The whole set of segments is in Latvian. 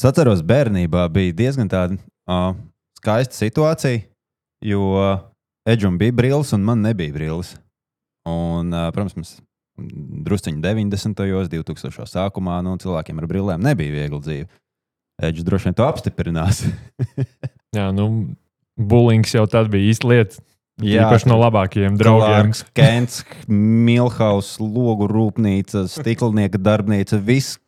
Es atceros, bērnībā bija diezgan tāda uh, skaista situācija, jo Edžam bija brilles un man nebija brilles. Un, uh, protams, mums drusciņi 90. gados, 2000. sākumā nu, cilvēkiem ar brillēm nebija viegli dzīve. Edžs droši vien to apstiprinās. Jā, nu, bulings jau tad bija īsta lieta. Jā, Īpaši no labākajiem draugiem. Clarks, Kents, Milhaus, logu rūpnīca, stiklnieka darbnīca, viss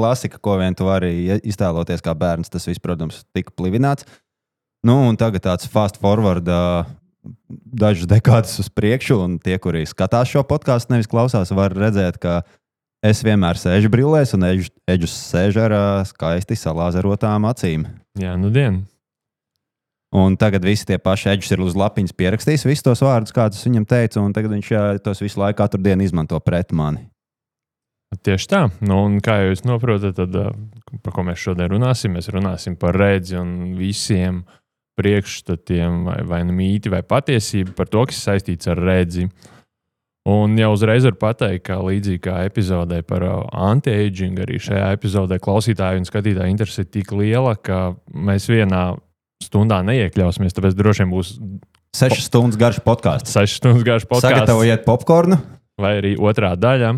klasika, ko vien tu vari iztēloties kā bērns. Tas viss, protams, tika plivināts. Nu, un tagad tāds fast forward, dažas dekādas uz priekšu, un tie, kuri skatās šo podkāstu, nevis klausās, var redzēt, ka es vienmēr sēžu brillēs, un Eģis, Eģis sēž ar skaisti salāzerotām acīm. Jā, nu dien. Un tagad visi tie paši eģis ir uz lapiņas pierakstījis visus tos vārdus, kādus viņam teica, un tagad viņš tos visu laiku, katru dienu izmanto pret mani. Tieši tā. Nu, un kā jūs saprotat, tad uh, par ko mēs šodien runāsim? Mēs runāsim par redzi un visiem priekšstatiem, vai, vai nu mīti, vai patiesību par to, kas saistīts ar redzi. Un jau uzreiz var pateikt, ka līdzīgi kā epizodē par uh, anti-aging, arī šajā epizodē klausītāju un skatītāju interese ir tik liela, ka mēs vienā stundā neiekļausimies. Tāpēc droši vien būs Sešas stundas garš podkāsts. 6 stundas garš podkāsts. Sagatavojiet popkornu. Vai arī otrā daļa,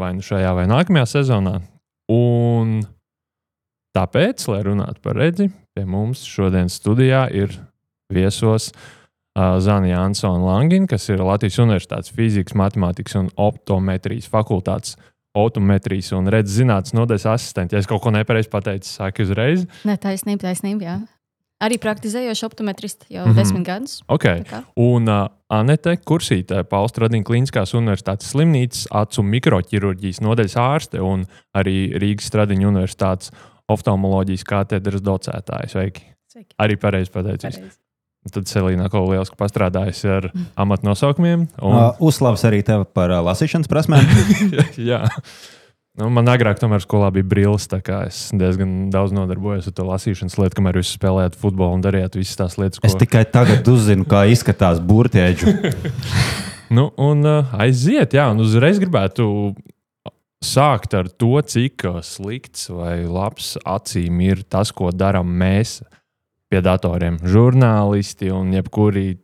vai nu šajā vai nākamajā sezonā. Un tāpēc, lai runātu par redzi, pie mums šodien studijā ir viesos Zana Jansona Langina, kas ir Latvijas Universitātes fizikas, matemātikas un optometrijas fakultātes. Autometrijas un redzes zinātnes nodaļas asistenti. Ja es kaut ko nepareizi pateicu, sāku uzreiz. Nē, taisnība, taisnība. Jā. Arī praktizējoša optometrista jau mm -hmm. desmit gadus. Okay. Un uh, Anete Kursīte, Paustradīna Kliniskās Universitātes slimnīcas acu mikroķirurģijas nodaļas ārste un arī Rīgas Stradiņa Universitātes oftalmoloģijas katedras docētāja. Sveiki! Sveiki. Arī pareizi pateicis. Pareizi. Tad Selīna kaut lieliski pastrādājusi ar amatnosaukumiem. Un, Uh, uzslavs arī tev par uh, lasīšanas prasmēm. jā. Nu, man agrāk, tomēr, skolā bija brilles, tā kā es diezgan daudz nodarbojos ar to lasīšanas lietu, kamēr jūs spēlējāt futbolu un darījāt visas tās lietas, ko es tikai tagad uzzinu, kā izskatās burtieģu. Nu, un uh, aiziet, jā, un uzreiz gribētu sākt ar to, cik uh, slikts vai labs acīm ir tas, ko darām mēs pie datoriem. Žurnālisti un jebkuri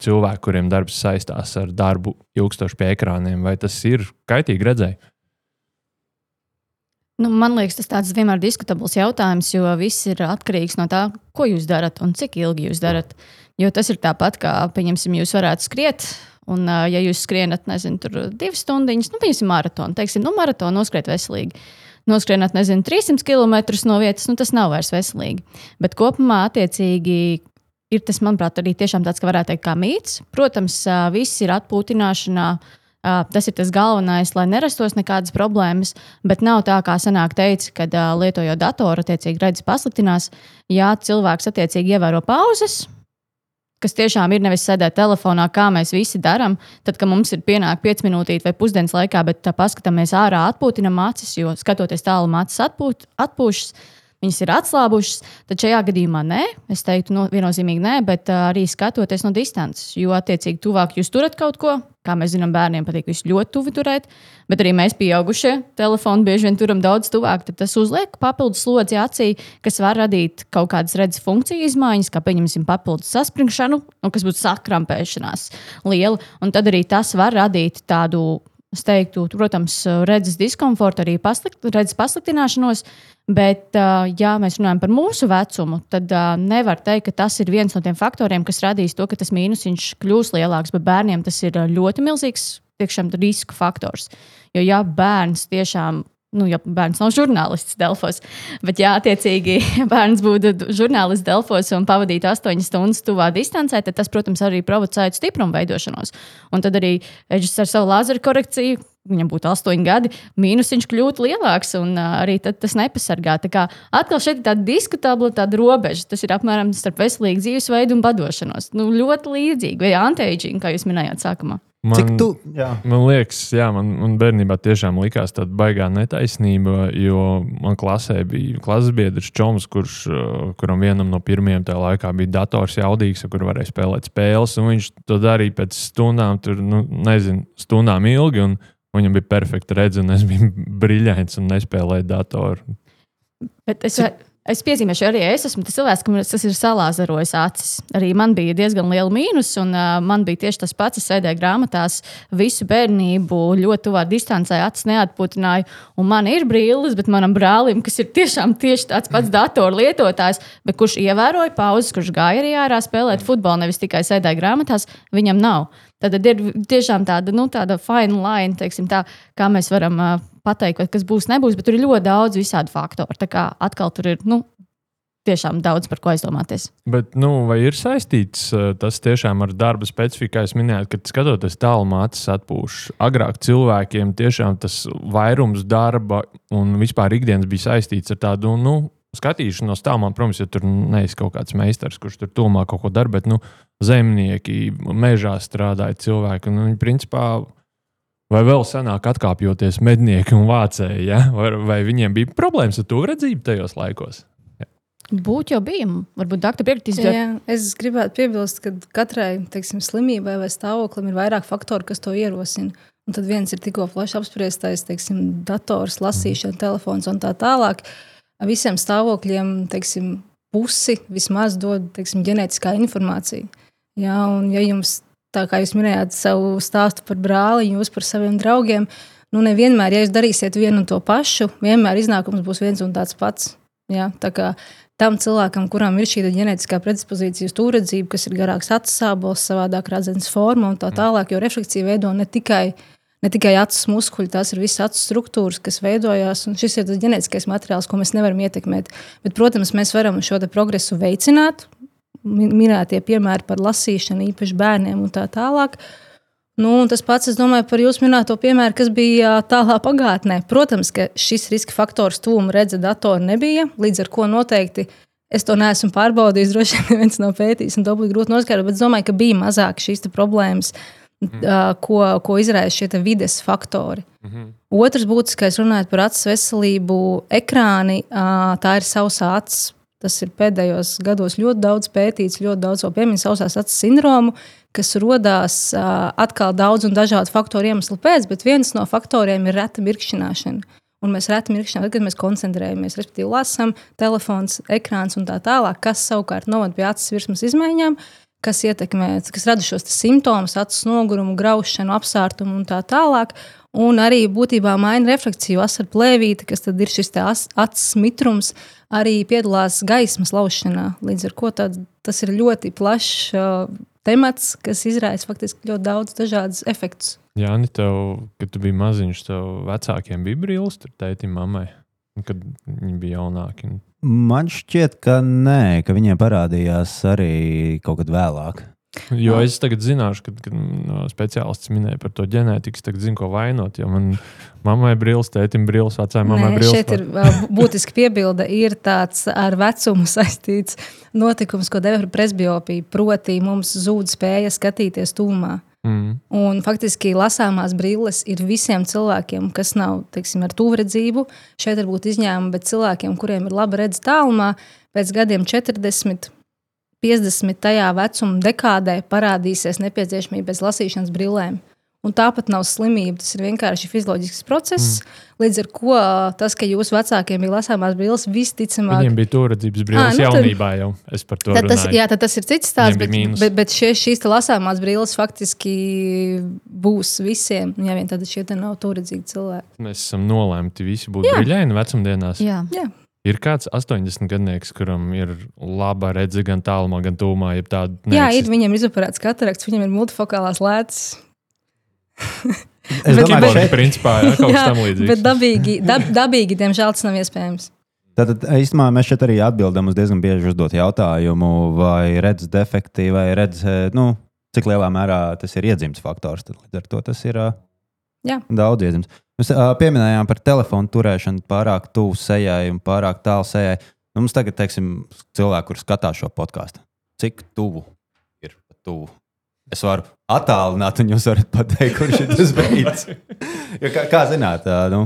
cilvēki, kuriem darbs saistās ar darbu ilgstoši pie ekrāniem, vai tas ir kaitīgi redzēt? Nu, man liekas, tas tāds vienmēr diskutabls jautājums, jo viss ir atkarīgs no tā, ko jūs darat un cik ilgi jūs darat. Jo tas ir tāpat, kā, pieņemsim, jūs varētu skriet. Un, ja jūs skrienat, nezinu, tur divas stundas, nu, pieņemsim, maratonu, teiksim, nu, maratonu noskriet veselīgi. Noskrienat, nezinu, 300 km no vietas, nu, tas nav vairs veselīgi. Bet kopumā, attiecīgi, ir tas, manuprāt, arī tiešām tāds, ka varētu teikt, kā mīts. Protams, viss ir atpūtināšanā. Ā, Tas ir tas galvenais, lai nerastos nekādas problēmas, bet nav tā, kā senāk teica, kad ā, lietojot datoru, attiecīgi redzes pasliktinās. Ja cilvēks attiecīgi ievēro pauzes, kas tiešām ir nevis sēdēt telefonā, kā mēs visi darām, tad, kad mums ir pienākta 5 minūtīte vai pusdienas laikā, bet tā paskatāmies ārā, atpūtinam acis, jo skatoties tālu, acis atpūšas. Viņas ir atslābušas, tad šajā gadījumā nē, es teiktu, no, viennozīmīgi nē, bet arī skatoties no distances. Jo, attiecīgi, tuvāk jūs turat kaut ko, kā mēs zinām, bērniem patīk visu ļoti tuvu turēt, bet arī mēs, pieaugušie, telefonu bieži vien turam daudz tuvāk. Tas uzliek papildus slodzi acī, kas var radīt kaut kādas redzes funkciju izmaiņas, kā pieņemsim papildus saspringšanu, nu, kas būtu sakrampēšanās liela. Un tad arī tas var radīt tādu Es teiktu, protams, redzes diskomfortu, arī paslikt, redzes pasliktināšanos, bet, ja mēs runājam par mūsu vecumu, tad nevar teikt, ka tas ir viens no tiem faktoriem, kas radīs to, ka tas mīnus kļūs lielāks. Bet bērniem tas ir ļoti milzīgs tiešām, risku faktors. Jo, ja bērns tiešām nu, ja bērns nav žurnālists Delfos, bet, ja attiecīgi bērns būtu žurnālists Delfos un pavadītu astoņas stundas tuvā distancē, tad tas, protams, arī provocētu stiprumu veidošanos. Un tad arī Eģis ar savu lāzeru korekciju. Viņam būtu astoņi gadi, mīnus viņš kļūtu lielāks, un uh, arī tas nepasargā. Tā kā atkal šeit ir tāda diskutabla tāda robeža. Tas ir apmēram starp veselīgu dzīvesveidu un padošanos. Nu, ļoti līdzīgi, vai anti-aging, kā jūs minējāt sākumā. Man, Cik tu? Jā. Man liekas, jā, man, man bērnībā tiešām likās tāda baigā netaisnība, jo man klasē bija klases biedrs Čoms, kurš, uh, kuram vienam no pirmajiem tajā laikā bija dators jaudīgs, ar kuru varēja spēlēt spēles. un Viņš to darīja pēc stundām, tur, nu, nezinu, stundām ilgi. un Viņam bija perfekta redzes, un es biju brīļains un nespēlēju datoru. Bet es, Cik- Es piezīmēšu, arī es esmu tas cilvēks, kam tas ir salāzarojis acis. Arī man bija diezgan liela mīnus, un uh, man bija tieši tas pats. Es sēdēju grāmatās visu bērnību, ļoti tuvā distancē, acis neatputināju. Un man ir brīlis, bet manam brālim, kas ir tiešām tieši tāds pats datoru lietotājs, bet kurš ievēroja pauzes, kurš gāja arī ārā spēlēt futbolu, nevis tikai sēdēja grāmatās, viņam nav. Tad ir tiešām tāda, nu, tāda fine line, teiksim, tā, kā mēs varam uh, pateikt, kas būs, nebūs, bet tur ir ļoti daudz visādi faktori. Tā kā atkal tur ir nu, tiešām daudz par ko aizdomāties. Bet, nu, vai ir saistīts tas tiešām ar darba specifiku, kā jūs minējāt, kad skatoties tālu mācīs atpūš? Agrāk cilvēkiem tiešām tas vairums darba un vispār ikdienas bija saistīts ar tādu, nu, skatīšanos tālumā, protams, ja tur neizsaka kaut kāds meistars, kurš tur tomā kaut ko dara, bet nu, zemnieki, mežā strādāja cilvēki. Un, viņi, principā, vai vēl senāk atkāpjoties mednieki un vācēji, ja? vai, vai viņiem bija problēmas ar to redzību tajos laikos? Būtu jau bija. Varbūt doktora piekritīs. Jā, es gribētu piebilst, ka katrai teiksim, slimībai vai stāvoklim ir vairāk faktoru, kas to ierosina. Un tad viens ir tikko plaši apspriestais, teiksim, dators, lasīšana, telefons un tā tālāk. Visiem stāvokļiem teiksim, pusi vismaz dod teiksim, ģenētiskā informācija. Jā, un ja jums, tā kā jūs minējāt savu stāstu par brāli, jūs par saviem draugiem, nu nevienmēr, ja jūs darīsiet vienu un to pašu, vienmēr iznākums būs viens un tāds pats. Jā, tā kā tam cilvēkam, kuram ir šī ģenētiskā predispozīcija uz tūredzību, kas ir garāks acu sābols, savādāk redzams forma un tā tālāk, jo refleksija veido ne tikai, ne tikai acu muskuļi, tās ir visas acu struktūras, kas veidojās, un šis ir tas ģenētiskais materiāls, ko mēs nevaram ietekmēt. Bet, protams, mēs varam šo progresu veicināt, minētie piemēri par lasīšanu, īpaši bērniem un tā tālāk. Nu, tas pats, es domāju, par jūsu minēto piemēru, kas bija tālā pagātnē. Protams, ka šis riska faktors tuvuma redze datoru nebija, līdz ar to noteikti es to neesmu pārbaudījis. Droši vien neviens nav pētījis, un to būtu grūti noskaidrot, bet es domāju, ka bija mazāk šīs problēmas, mm. ko, ko izraisa šie vides faktori. Mm -hmm. Otrs būtiskais, runājot par acu veselību, ekrāni, tā ir sausā acis. Tas ir pēdējos gados ļoti daudz pētīts, ļoti daudz pieminēts sausās acis sindromu kas radās atkal daudz un dažādu faktoru iemeslu pēc, bet viens no faktoriem ir reta mirkšķināšana. Un mēs reti mirkšķinām, kad mēs koncentrējamies, respektīvi, lasām, telefons, ekrāns un tā tālāk, kas savukārt novada pie acis virsmas izmaiņām, kas ietekmē, kas rada šos simptomus, acu nogurumu, graušanu, apsārtumu un tā tālāk. Un arī būtībā maina refrakciju, asaru plēvīti, kas ir šis acis mitrums, arī piedalās gaismas laušanā. Līdz ar to tas ir ļoti plašs temats, kas izraisa faktiski ļoti daudz dažādus efektus. Jā, Nē, tev, kad tu biji maziņš, tev vecākiem bija brīvs, tur tētim, mammai, kad viņi bija jaunāki. Man šķiet, ka nē, ka viņiem parādījās arī kaut kad vēlāk. Jo es tagad zināšu, kad, kad no speciālists minēja par to ģenētiku, tad zinu, ko vainot. Jo man mammai brīvs, tētim brīvs, vecajai mammai brīvs. Šeit ir būtiski piebilde, ir tāds ar vecumu saistīts notikums, ko deva par presbiopiju. Proti, mums zūd spēja skatīties tūmā. Mm. Un faktiski lasāmās brilles ir visiem cilvēkiem, kas nav teiksim, ar tuvredzību. Šeit var būt izņēmumi, bet cilvēkiem, kuriem ir laba redzes tālumā, pēc gadiem 40 50. vecuma dekādē parādīsies nepieciešamība bez lasīšanas brillēm. Un tāpat nav slimība, tas ir vienkārši fizioloģisks process. Mm. Līdz ar to tas, ka jūsu vecākiem bija lasāmās brilles, visticamāk, viņiem bija turredzības brilles nu, jaunībā jau. Es par to tad, tas, jā, tas ir cits stāsts. Bet, bet, bet šie, šīs lasāmās brilles faktiski būs visiem, ja vien tad šie nav turredzīgi cilvēki. Mēs esam nolēmti visi būt brīļaini vecumdienās. Jā. jā. Ir kāds 80 gadnieks, kuram ir laba redzes gan tālumā, gan tūmā. Jā, ir viņam izoperēts katarakts, viņam ir multifokālās lēcas. es domāju, ka šeit principā jā, kaut kas tam līdzīgs. Bet dabīgi, dab, dabīgi, diemžēl, tas nav iespējams. Tātad īstenībā mēs šeit arī atbildam uz diezgan bieži uzdot jautājumu, vai redzes defekti, vai redzes, nu, cik lielā mērā tas ir iedzimts faktors. Tad līdz ar to tas ir Jā. daudz iedzimts. Mēs uh, pieminējām par telefonu turēšanu pārāk tuvu sejai un pārāk tālu sejai. Nu, mums tagad, teiksim, cilvēki, kurš skatās šo podkāstu, cik tuvu ir tuvu. Es varu attālināt, un jūs varat pateikt, kurš ir tas brīdis. kā, kā zināt, uh, nu,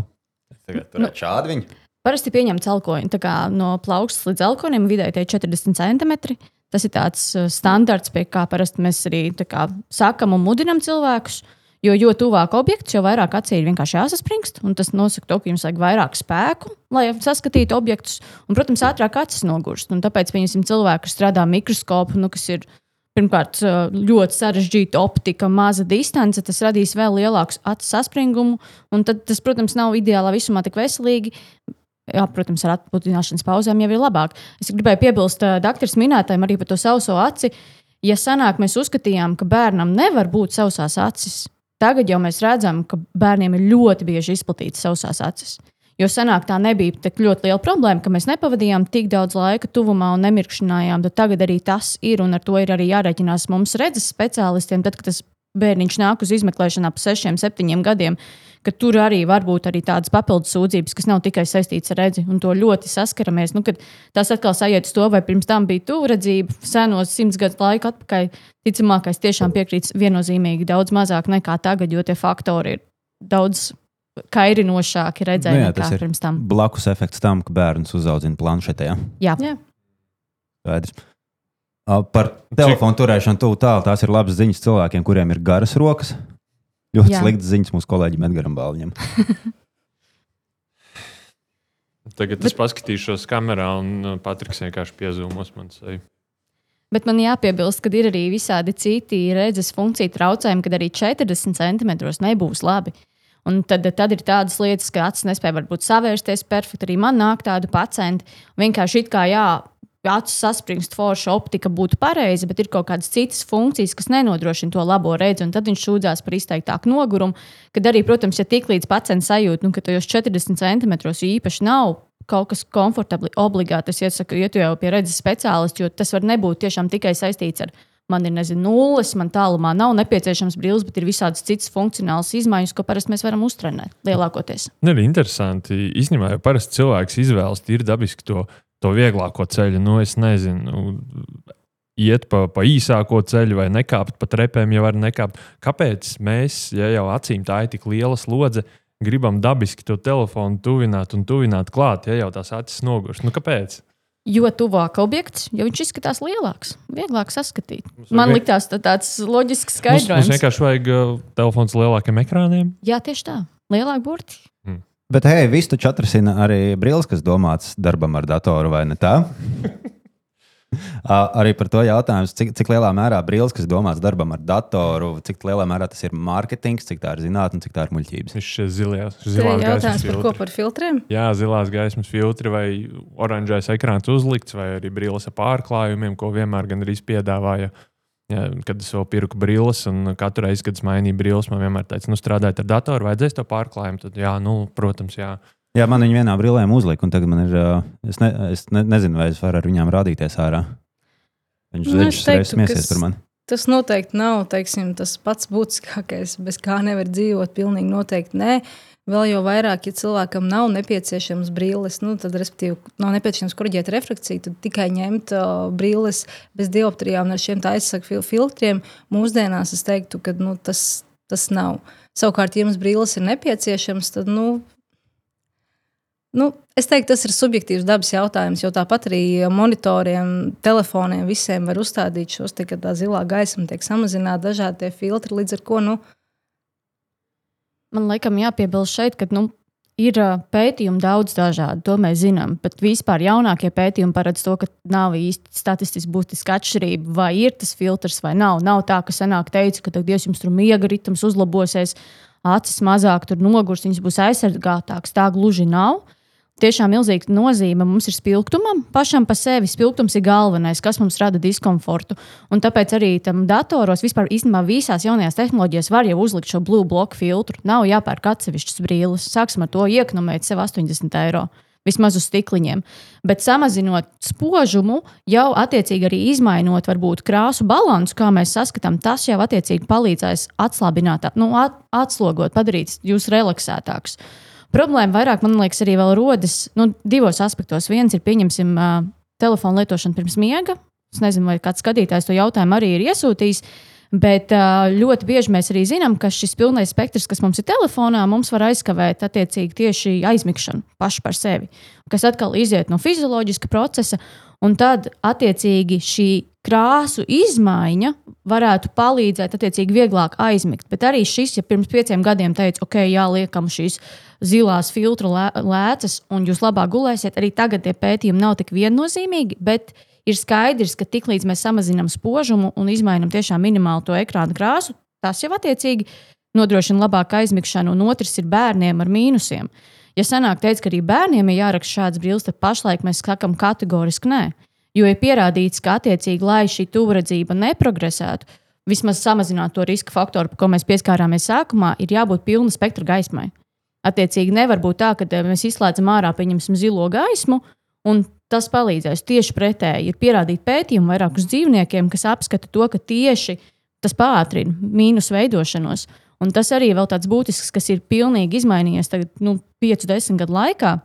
tagad tur ir nu, šādi viņi. Parasti pieņem celkoņu no plaukstas līdz elkonim vidēji 40 centimetri. Tas ir tāds standarts, pie kā parasti mēs arī kā, sakam un mudinam cilvēkus. Jo, jo tuvāk objekts, jo vairāk acī ir vienkārši jāsaspringst. Tas nosaka to, ka jums vajag vairāk spēku, lai saskatītu objektus. Un, protams, ātrāk acis nogurst. Un tāpēc, pieņemsim, cilvēki, kas strādā mikroskopu, nu, kas ir pirmkārt ļoti sarežģīta optika, maza distance, tas radīs vēl lielāku acu saspringumu. Tad, tas, protams, nav ideālā visumā tik veselīgi. Jā, protams, ar atpūtināšanas pauzēm jau ir labāk. Es gribēju piebilst, doktoram minētājiem arī par to sauso aci. Ja senāk mēs uzskatījām, ka bērnam nevar būt sausās acis, tagad jau mēs redzam, ka bērniem ir ļoti bieži izplatītas sausās acis. Jo senāk tā nebija tik ļoti liela problēma, ka mēs nepavadījām tik daudz laika tuvumā un nemirkšķinājām. Tad tagad arī tas ir, un ar to ir arī jārēķinās mums redzes speciālistiem. Tad, kad tas bērniņš nāk uz izmeklēšanu ap sešiem, septiņiem gadiem, ka tur arī var būt arī tādas papildus sūdzības, kas nav tikai saistītas ar redzi, un to ļoti saskaramies. Nu, tas atkal sajiet uz to, vai pirms tam bija tuvredzība, senos simts gadu laiku atpakaļ. Ticamākais tiešām piekrīts viennozīmīgi daudz mazāk nekā tagad, jo tie faktori ir daudz kairinošāki redzēt, nu jā, nekā pirms tam. Blakus efekts tam, ka bērns uzaudzina planšetē. Jā, jā. Skaidrs. Par telefonu turēšanu tuvu tālu tās ir labas ziņas cilvēkiem, kuriem ir garas rokas. Ļoti sliktas ziņas mūsu kolēģim Edgars Bāliņam. Tagad es Bet... paskatīšos kamerā, un uh, Patriks vienkārši piezūmos man seju. Bet man jāpiebilst, ka ir arī visādi citi redzes funkciju traucējumi, kad arī 40 centimetros nebūs labi. Un tad, tad ir tādas lietas, ka acis nespēja varbūt savērsties perfekti. Arī man nāk tādu pacientu. Vienkārši it kā jā, acu saspringst, forša optika būtu pareiza, bet ir kaut kādas citas funkcijas, kas nenodrošina to labo redzi. Tad viņš sūdzās par izteiktāku nogurumu. Kad arī, protams, ja tik līdz pacients sajūt, nu, ka tajos 40 centimetros īpaši nav kaut kas komfortabli, obligāti, es iesaku, iet jau pie redzes speciālista, jo tas var nebūt tiešām tikai saistīts ar man ir nezinu, nulles, man tālumā nav nepieciešams brīvs, bet ir visādas citas funkcionālas izmaiņas, ko parasti mēs varam uztrenēt lielākoties. Ne, ir interesanti. Īstenībā jau parasti cilvēks izvēlas tīri dabiski to to vieglāko ceļu. Nu, es nezinu, iet pa, pa īsāko ceļu vai nekāpt pa trepēm, ja var nekāpt. Kāpēc mēs, ja jau acīm tā ir tik liela slodze, gribam dabiski to telefonu tuvināt un tuvināt klāt, ja jau tās acis nogurst? Nu, kāpēc? Jo tuvāk objekts, jo viņš izskatās lielāks, vieglāk saskatīt. Man likās tā tāds loģisks skaidrojums. Mums, mums vienkārši vajag uh, telefons lielākiem ekrāniem. Jā, tieši tā. Lielāk burti. Bet, hei, viss taču atrasina arī brilles, kas domāts darbam ar datoru, vai ne tā? arī par to jautājums, cik, cik lielā mērā brilles, kas domāts darbam ar datoru, cik lielā mērā tas ir mārketings, cik tā ir zinātnē, cik tā ir muļķības. Viņš ir zilās, zilās gaismas par ko par filtriem? Jā, zilās gaismas filtri vai oranžais ekrāns uzlikts, vai arī brilles ar pārklājumiem, ko vienmēr gan arī piedāvāja. Ja, kad es vēl pirku brilles, un katru reizi, kad es mainīju brilles, man vienmēr teica, nu, strādājot ar datoru, vajadzēs to pārklājumu. Tad, jā, nu, protams, jā. Jā, man viņa vienā brillē uzlika, un tagad man ir. Es, ne, es ne, nezinu, vai es varu ar viņām rādīties ārā. Viņš nu, reizes smiesies par mani. Tas noteikti nav teiksim, tas pats būtiskākais, bez kā nevar dzīvot. Pilnīgi noteikti nē. Vēl jau vairāk, ja cilvēkam nav nepieciešams brilles, nu, tad, respektīvi, nav nepieciešams korģēt refrakciju, tad tikai ņemt uh, brilles bez dioptrijām ar šiem aizsargu filtriem. Mūsdienās es teiktu, ka nu, tas, tas nav. Savukārt, ja jums brilles ir nepieciešams, tad, nu, nu, es teiktu, tas ir subjektīvs dabas jautājums, jo tāpat arī monitoriem, telefoniem visiem var uzstādīt šos, te, tā zilā gaisma tiek samazināta, dažādi filtri, līdz ar ko, nu, Man liekas, jāpiebilst šeit, ka nu, ir pētījumi daudz dažādi, to mēs zinām. Bet vispār jaunākie pētījumi paredz to, ka nav īsti statistiski būtiska atšķirība, vai ir tas filtrs vai nav. Nav tā, ka senāk teica, ka Dievs jums tur miega ritms uzlabosies, acis mazāk nogurs, viņas būs aizsargātākas. Tā gluži nav tiešām milzīga nozīme mums ir spilgtumam. Pašam par sevi spilgtums ir galvenais, kas mums rada diskomfortu. Un tāpēc arī tam datoros, vispār īstenībā visās jaunajās tehnoloģijās var jau uzlikt šo blue block filtru. Nav jāpērk atsevišķas brīles. Sāksim ar to iekonomēt sev 80 eiro. Vismaz uz stikliņiem. Bet samazinot spožumu, jau attiecīgi arī izmainot varbūt krāsu balansu, kā mēs saskatām, tas jau attiecīgi palīdzēs atslābināt, nu, at, atslogot, padarīt jūs relaksētākus. Uh, Problēma vairāk, man liekas, arī rodas nu, divos aspektos. Viens ir, pieņemsim, uh, telefona lietošana pirms miega. Es nezinu, vai kāds skatītājs to jautājumu arī ir iesūtījis. Bet ļoti bieži mēs arī zinām, ka šis pilnais spektrs, kas mums ir telefonā, mums var aizkavēt attiecīgi tieši aizmigšanu pašu par sevi, kas atkal iziet no fizioloģiska procesa. Un tad, attiecīgi, šī krāsu izmaiņa varētu palīdzēt, attiecīgi, vieglāk aizmigt. Bet arī šis, ja pirms pieciem gadiem teica, ok, jāliekam šīs zilās filtru lē, lēcas, un jūs labāk gulēsiet, arī tagad tie pētījumi nav tik viennozīmīgi. Bet ir skaidrs, ka tiklīdz mēs samazinām spožumu un izmainām tiešām minimāli to ekrāna krāsu, tas jau attiecīgi nodrošina labāku aizmigšanu, un otrs ir bērniem ar mīnusiem. Ja senāk teica, ka arī bērniem ir jāraksta šāds brīvs, tad pašlaik mēs sakām kategoriski nē. Jo ir pierādīts, ka attiecīgi, lai šī tuvredzība neprogresētu, vismaz samazināt to riska faktoru, par ko mēs pieskārāmies sākumā, ir jābūt pilna spektra gaismai. Attiecīgi, nevar būt tā, ka mēs izslēdzam ārā, pieņemsim, zilo gaismu, un tas palīdzēs. Tieši pretēji ir pierādīti pētījumi vairākus dzīvniekiem, kas apskata to, ka tieši tas pātrina mīnus veidošanos. Un tas arī ir tāds būtisks, kas ir pilnīgi izmainījies tagad, nu, 5, 10 gadu laikā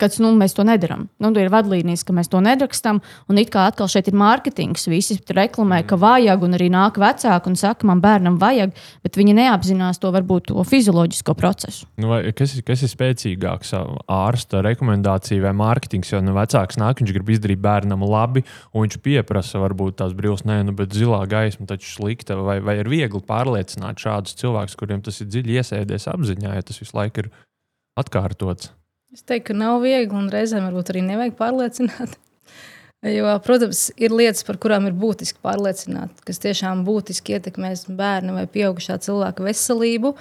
kad nu, mēs to nedarām. Nu, ir vadlīnijas, ka mēs to nerakstām, un it kā atkal šeit ir mārketings. Visi reklamē, ka vajag, un arī nāk vecāki un saka, man bērnam vajag, bet viņi neapzinās to varbūt to fizioloģisko procesu. Nu, vai, kas, ir, kas ir spēcīgāks? Ārsta rekomendācija vai mārketings? Jo nu, vecāks nāk, viņš grib izdarīt bērnam labi, un viņš pieprasa varbūt tās brīvs, nē, nu, bet zilā gaisma taču slikta. Vai, vai ir viegli pārliecināt šādus cilvēkus, kuriem tas ir dziļi iesēdies apziņā, ja tas visu laiku ir atkārtots? Es teiktu, ka nav viegli un reizēm varbūt arī nevajag pārliecināt. Jo, protams, ir lietas, par kurām ir būtiski pārliecināt, kas tiešām būtiski ietekmēs bērnu vai pieaugušā cilvēka veselību.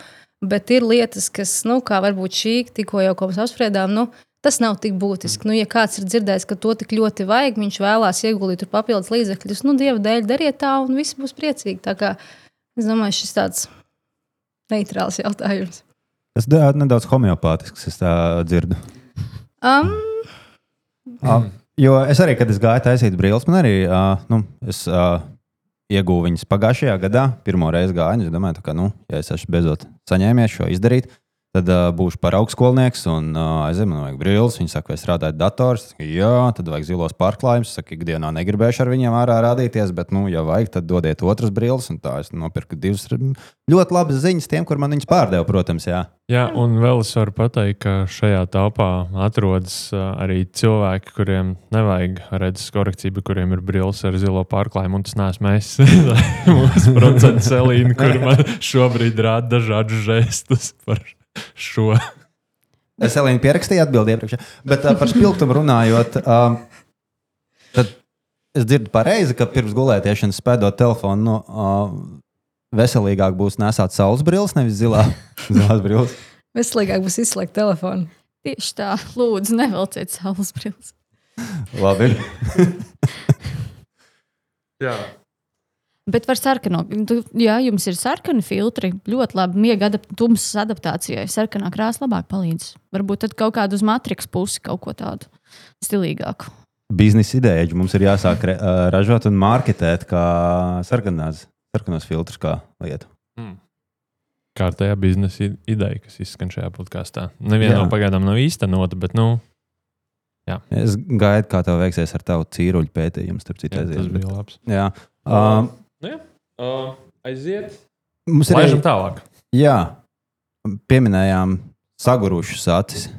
Bet ir lietas, kas, nu, kā varbūt šī, tikko jau mēs apspriedām, nu, tas nav tik būtiski. Nu, ja kāds ir dzirdējis, ka to tik ļoti vajag, viņš vēlās ieguldīt papildus līdzekļus, nu, dieva dēļ dariet tā, un viss būs priecīgi. Tā kā es domāju, šis tāds neitrāls jautājums. Tas nedaudz homeopātisks, es tā dzirdu. Um, uh, jo es arī, kad es gāju taisīt brīvības, man arī uh, nu, es, uh, iegūju viņas pagājušajā gadā. Pirmo reizi gāju, es domāju, ka, nu, ja es esmu beidzot saņēmies šo izdarīt, Tad uh, būšu par augstskolnieks, un uh, aizem, man vajag brīvības. Viņi saka, vai es strādāju datorā. Jā, tad vajag zilos pārklājumus. Es saku, ikdienā negribēšu ar viņiem ārā rādīties, bet, nu, ja vajag, tad dodiet otras brīvības. Un tā es nopirku divas ļoti labas ziņas tiem, kur man viņas pārdeva, protams. Jā. jā, un vēl es varu pateikt, ka šajā telpā atrodas arī cilvēki, kuriem nevajag redzes korekciju, kuriem ir brīvs ar zilo pārklājumu. Un tas neesmu es. Mūsu procentu celīna, kur man šobrīd rāda dažādus žestus par šo. Es Elīnu pierakstīju atbildību iepriekš, bet uh, par spilgtumu runājot, uh, tad es dzirdu pareizi, ka pirms gulētiešanas spēdot telefonu, no, uh, veselīgāk būs nesāt saules brilles, nevis zilā, zilās brilles. Veselīgāk būs izslēgt telefonu. Tieši tā, lūdzu, nevelciet saules brilles. Labi. Jā. Bet var sarkano. Jā, jums ir sarkani filtri. Ļoti labi miega adapt, tumsas adaptācijai. Sarkanā krāsa labāk palīdz. Varbūt tad kaut kādu uz matriks pusi, kaut ko tādu stilīgāku. Biznesa ideja, ka mums ir jāsāk ražot un marketēt kā sarkanās, sarkanos filtrus kā lietu. Mm. Kārtējā biznesa ideja, kas izskan šajā podkāstā. Neviena no pagaidām nav īstenota, bet nu, Jā. Es gaidu, kā tev veiksies ar tavu cīruļu pētījumu. Starp citu, jā, tas bija bet, labs. Jā. Uh, Nu, jā. uh, aiziet. Mums ir Laižam tālāk. Jā, pieminējām sagurušas acis.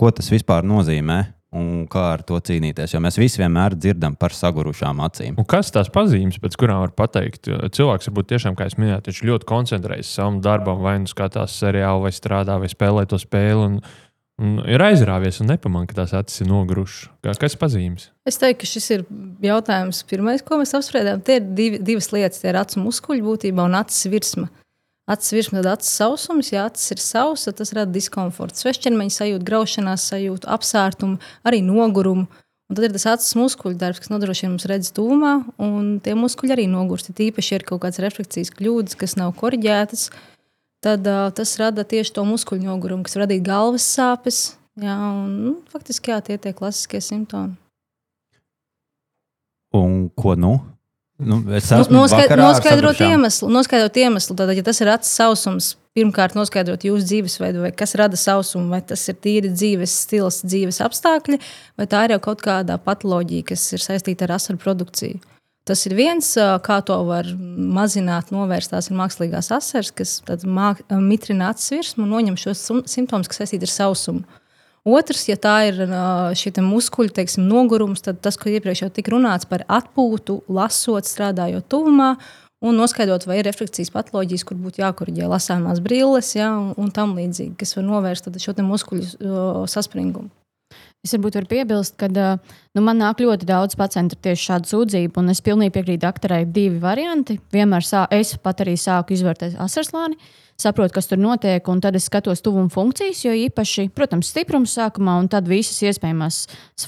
Ko tas vispār nozīmē? Un kā ar to cīnīties? Jo mēs visi vienmēr dzirdam par sagurušām acīm. Un kas tās pazīmes, pēc kurām var pateikt? Cilvēks varbūt tiešām, kā es minēju, ļoti koncentrējas savam darbam, vai nu skatās seriālu, vai strādā, vai spēlē to spēli. Un, Un ir aizrāvies un nepamanā, ka tās acis ir nogurušas. Kas pazīmes? Es teiktu, ka šis ir jautājums, pirmais, ko mēs apspriedām. Tie ir divi, divas lietas. Tie ir acu muskuļi būtībā un acis virsma. Acis virsma, tad acis sausums, ja acis ir sausa, tas rada diskomfortu. Svešķermeņa sajūta, graušanās sajūta, apsārtumu, arī nogurumu. Un tad ir tas acis muskuļu darbs, kas nodrošina mums redzes tūmā, un tie muskuļi arī nogurst. Tīpaši ir kaut kādas refleksijas kļūdas, kas nav korģētas. Uh, tad uh, tas rada tieši to muskuļu nogurumu, kas radīja galvas sāpes. Jā, un, nu, faktiski jā, tie ir klasiskie simptomi. Un ko nu? Nu, noskaid, noskaidrot iemeslu. Noskaidrot iemeslu. Tātad, ja tas ir acis sausums, pirmkārt, noskaidrot jūsu dzīvesveidu, vai kas rada sausumu, vai tas ir tīri dzīves stils, dzīves apstākļi, vai tā ir jau kaut kāda patoloģija, kas ir saistīta ar asaru produkciju. Tas ir viens, kā to var mazināt, novērst. Tās ir mākslīgās asaras, kas māk, mitrina acis virsmu un noņem šos sim- simptomus, kas saistīti ar sausumu. Otrs, ja tā ir te muskuļu teiksim, nogurums, tad tas, ko iepriekš jau tika runāts par atpūtu, lasot, strādājot tuvumā. Un noskaidrot, vai ir refleksijas patoloģijas, kur būtu jākorģē lasāmās brilles, ja, un, un tam līdzīgi, kas var novērst šo muskuļu saspringumu. Es varbūt varu piebilst, ka nu, man nāk ļoti daudz pacientu tieši šādu sūdzību, un es pilnīgi piekrītu doktorai. Divi varianti. Vienmēr sā, es pat arī sāku izvērtēt asarslāni, saprotu, kas tur notiek, un tad es skatos tuvuma funkcijas, jo īpaši, protams, stiprums sākumā, un tad visas iespējamās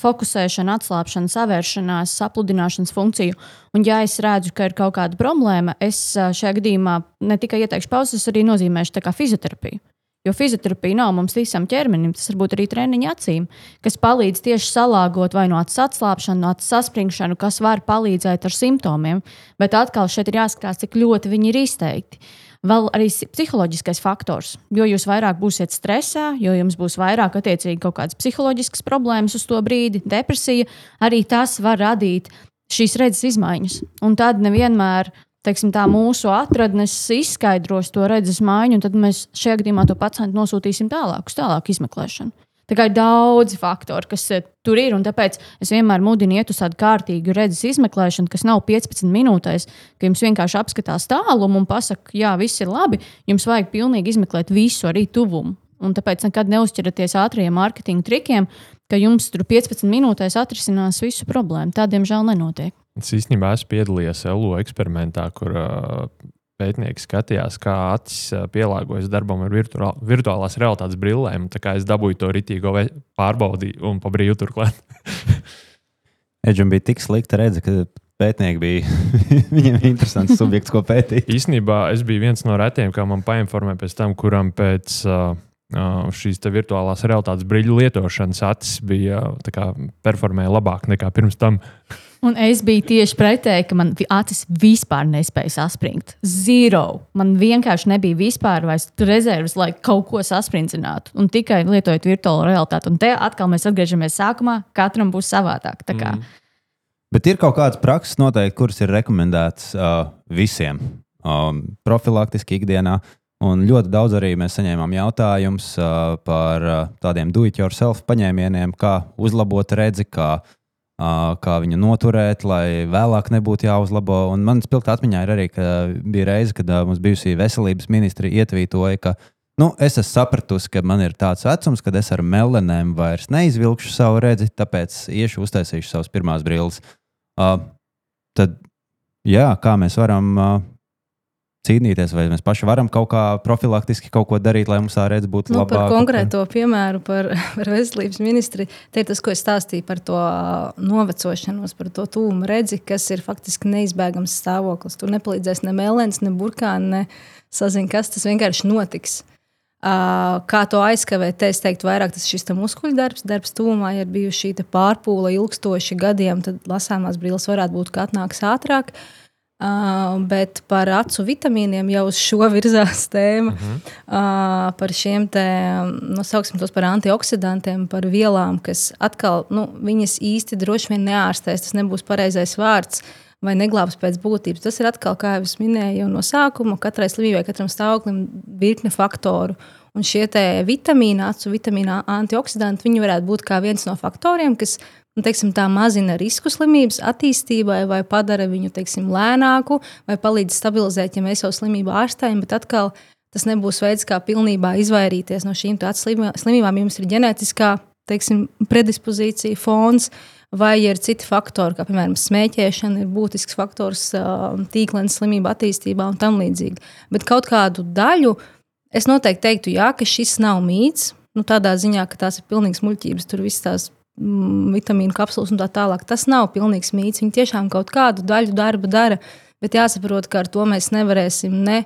fokusēšana, atslābšana, savēršanās, sapludināšanas funkciju. Un, ja es redzu, ka ir kaut kāda problēma, es šajā gadījumā ne tikai ieteikšu pauzes, es arī nozīmēšu fizioterapiju. Jo fizioterapija nav mums visam ķermenim, tas var būt arī treniņa acīm, kas palīdz tieši salāgot vai no acu atslābšanu, no acu saspringšanu, kas var palīdzēt ar simptomiem. Bet atkal šeit ir jāskatās, cik ļoti viņi ir izteikti. Vēl arī si- psiholoģiskais faktors. Jo jūs vairāk būsiet stresā, jo jums būs vairāk attiecīgi kaut kādas psiholoģiskas problēmas uz to brīdi, depresija, arī tas var radīt šīs redzes izmaiņas. Un tad nevienmēr teiksim, tā, mūsu atradnes izskaidros to redzes maiņu, un tad mēs šajā gadījumā to pacientu nosūtīsim tālāk, uz tālāku izmeklēšanu. Tā kā ir daudzi faktori, kas eh, tur ir, un tāpēc es vienmēr mudinu iet uz tādu kārtīgu redzes izmeklēšanu, kas nav 15 minūtēs, ka jums vienkārši apskatās tālumu un pasaka, jā, viss ir labi. Jums vajag pilnīgi izmeklēt visu, arī tuvumu. Un tāpēc nekad neuzķeraties ātriem mārketinga trikiem, ka jums tur 15 minūtēs atrisinās visu problēmu. Tā, diemžēl, nenotiek. Es īstenībā esmu piedalījies LO eksperimentā, kur pētnieki skatījās, kā acis pielāgojas darbam ar virtuā, virtuālās realitātes brillēm. Tā kā es dabūju to ritīgo ve- pārbaudīju un pa brīvu turklāt. Edžam bija tik slikta redzes, ka pētnieki bija. Viņiem ir interesants subjekts, ko pētīt. Īsnībā es biju viens no retiem, kā man painformēja pēc tam, kuram pēc uh, šīs virtuālās realitātes brīļu lietošanas acis bija performēja labāk nekā pirms tam. Un es biju tieši pretēji, ka man acis vispār nespēja saspringt. Zero. Man vienkārši nebija vispār rezerves, lai kaut ko sasprindzinātu. Un tikai lietojot virtuālo realitāti. Un te atkal mēs atgriežamies sākumā, katram būs savādāk. Mm. Bet ir kaut kādas prakses, noteikti, kuras ir rekomendētas uh, visiem um, profilaktiski ikdienā. Un ļoti daudz arī mēs saņēmām jautājumus uh, par uh, tādiem do-it-yourself paņēmieniem, kā uzlabot redzi, kā, uh, kā viņu noturēt, lai vēlāk nebūtu jāuzlabo. Un man spilgti atmiņā ir arī, ka bija reize, kad mums bijusī veselības ministri ietvītoja, ka nu, es esmu sapratusi, ka man ir tāds vecums, kad es ar melanēm vairs neizvilkšu savu redzi, tāpēc iešu uztaisīšu savas pirmās brilles. Uh, tad, jā, kā mēs varam uh, cīnīties, vai mēs paši varam kaut kā profilaktiski kaut ko darīt, lai mums tā redzes būtu Nu, labāka? par konkrēto piemēru par, par veselības ministri, te ir tas, ko es stāstīju par to novecošanos, par to tūmu redzi, kas ir faktiski neizbēgams stāvoklis. Tur nepalīdzēs ne mēlēns, ne burkāns, ne sazina, kas tas vienkārši notiks. Kā to aizkavēt, te es teiktu, vairāk tas ir muskuļu darbs, tūmā, ja ir bijusi šī pārpūle ilgstoši gadiem, tad lasāmās brilles varētu būt, ka atnāks ātrāk. Uh, bet par acu vitamīniem jau uz šo virzās tēma. Uh -huh. uh, par šiem te, nosauksim tos par antioksidantiem, par vielām, kas atkal, nu, viņas īsti droši vien neārstēs. Tas nebūs pareizais vārds. Vai neglābs pēc būtības. Tas ir atkal, kā jau minēju, jau no sākuma. Katrai slimībai, katram stāvoklim virkne faktoru. Un šie vitamīni, acu vitamīna antioksidanti, viņi varētu būt kā viens no faktoriem, kas nu, teiksim, tā mazina risku slimības attīstībai, vai padara viņu teiksim, lēnāku, vai palīdz stabilizēt, ja mēs jau slimību ārstējam. Bet atkal tas nebūs veids, kā pilnībā izvairīties no šīm slimībām. Jums ir ģenētiskā teiksim, predispozīcija, fons, vai ir citi faktori, kā piemēram smēķēšana, ir būtisks faktors tīklenes slimību attīstībā un tam līdzīgi. Bet kaut kādu daļu es noteikti teiktu, jā, ka šis nav mīts. Nu, tādā ziņā, ka tās ir pilnīgas muļķības, tur viss tās vitamīnu kapsulas un tā tālāk. Tas nav pilnīgs mīts. Viņi tiešām kaut kādu daļu darba dara, bet jāsaprot, ka ar to mēs nevarēsim ne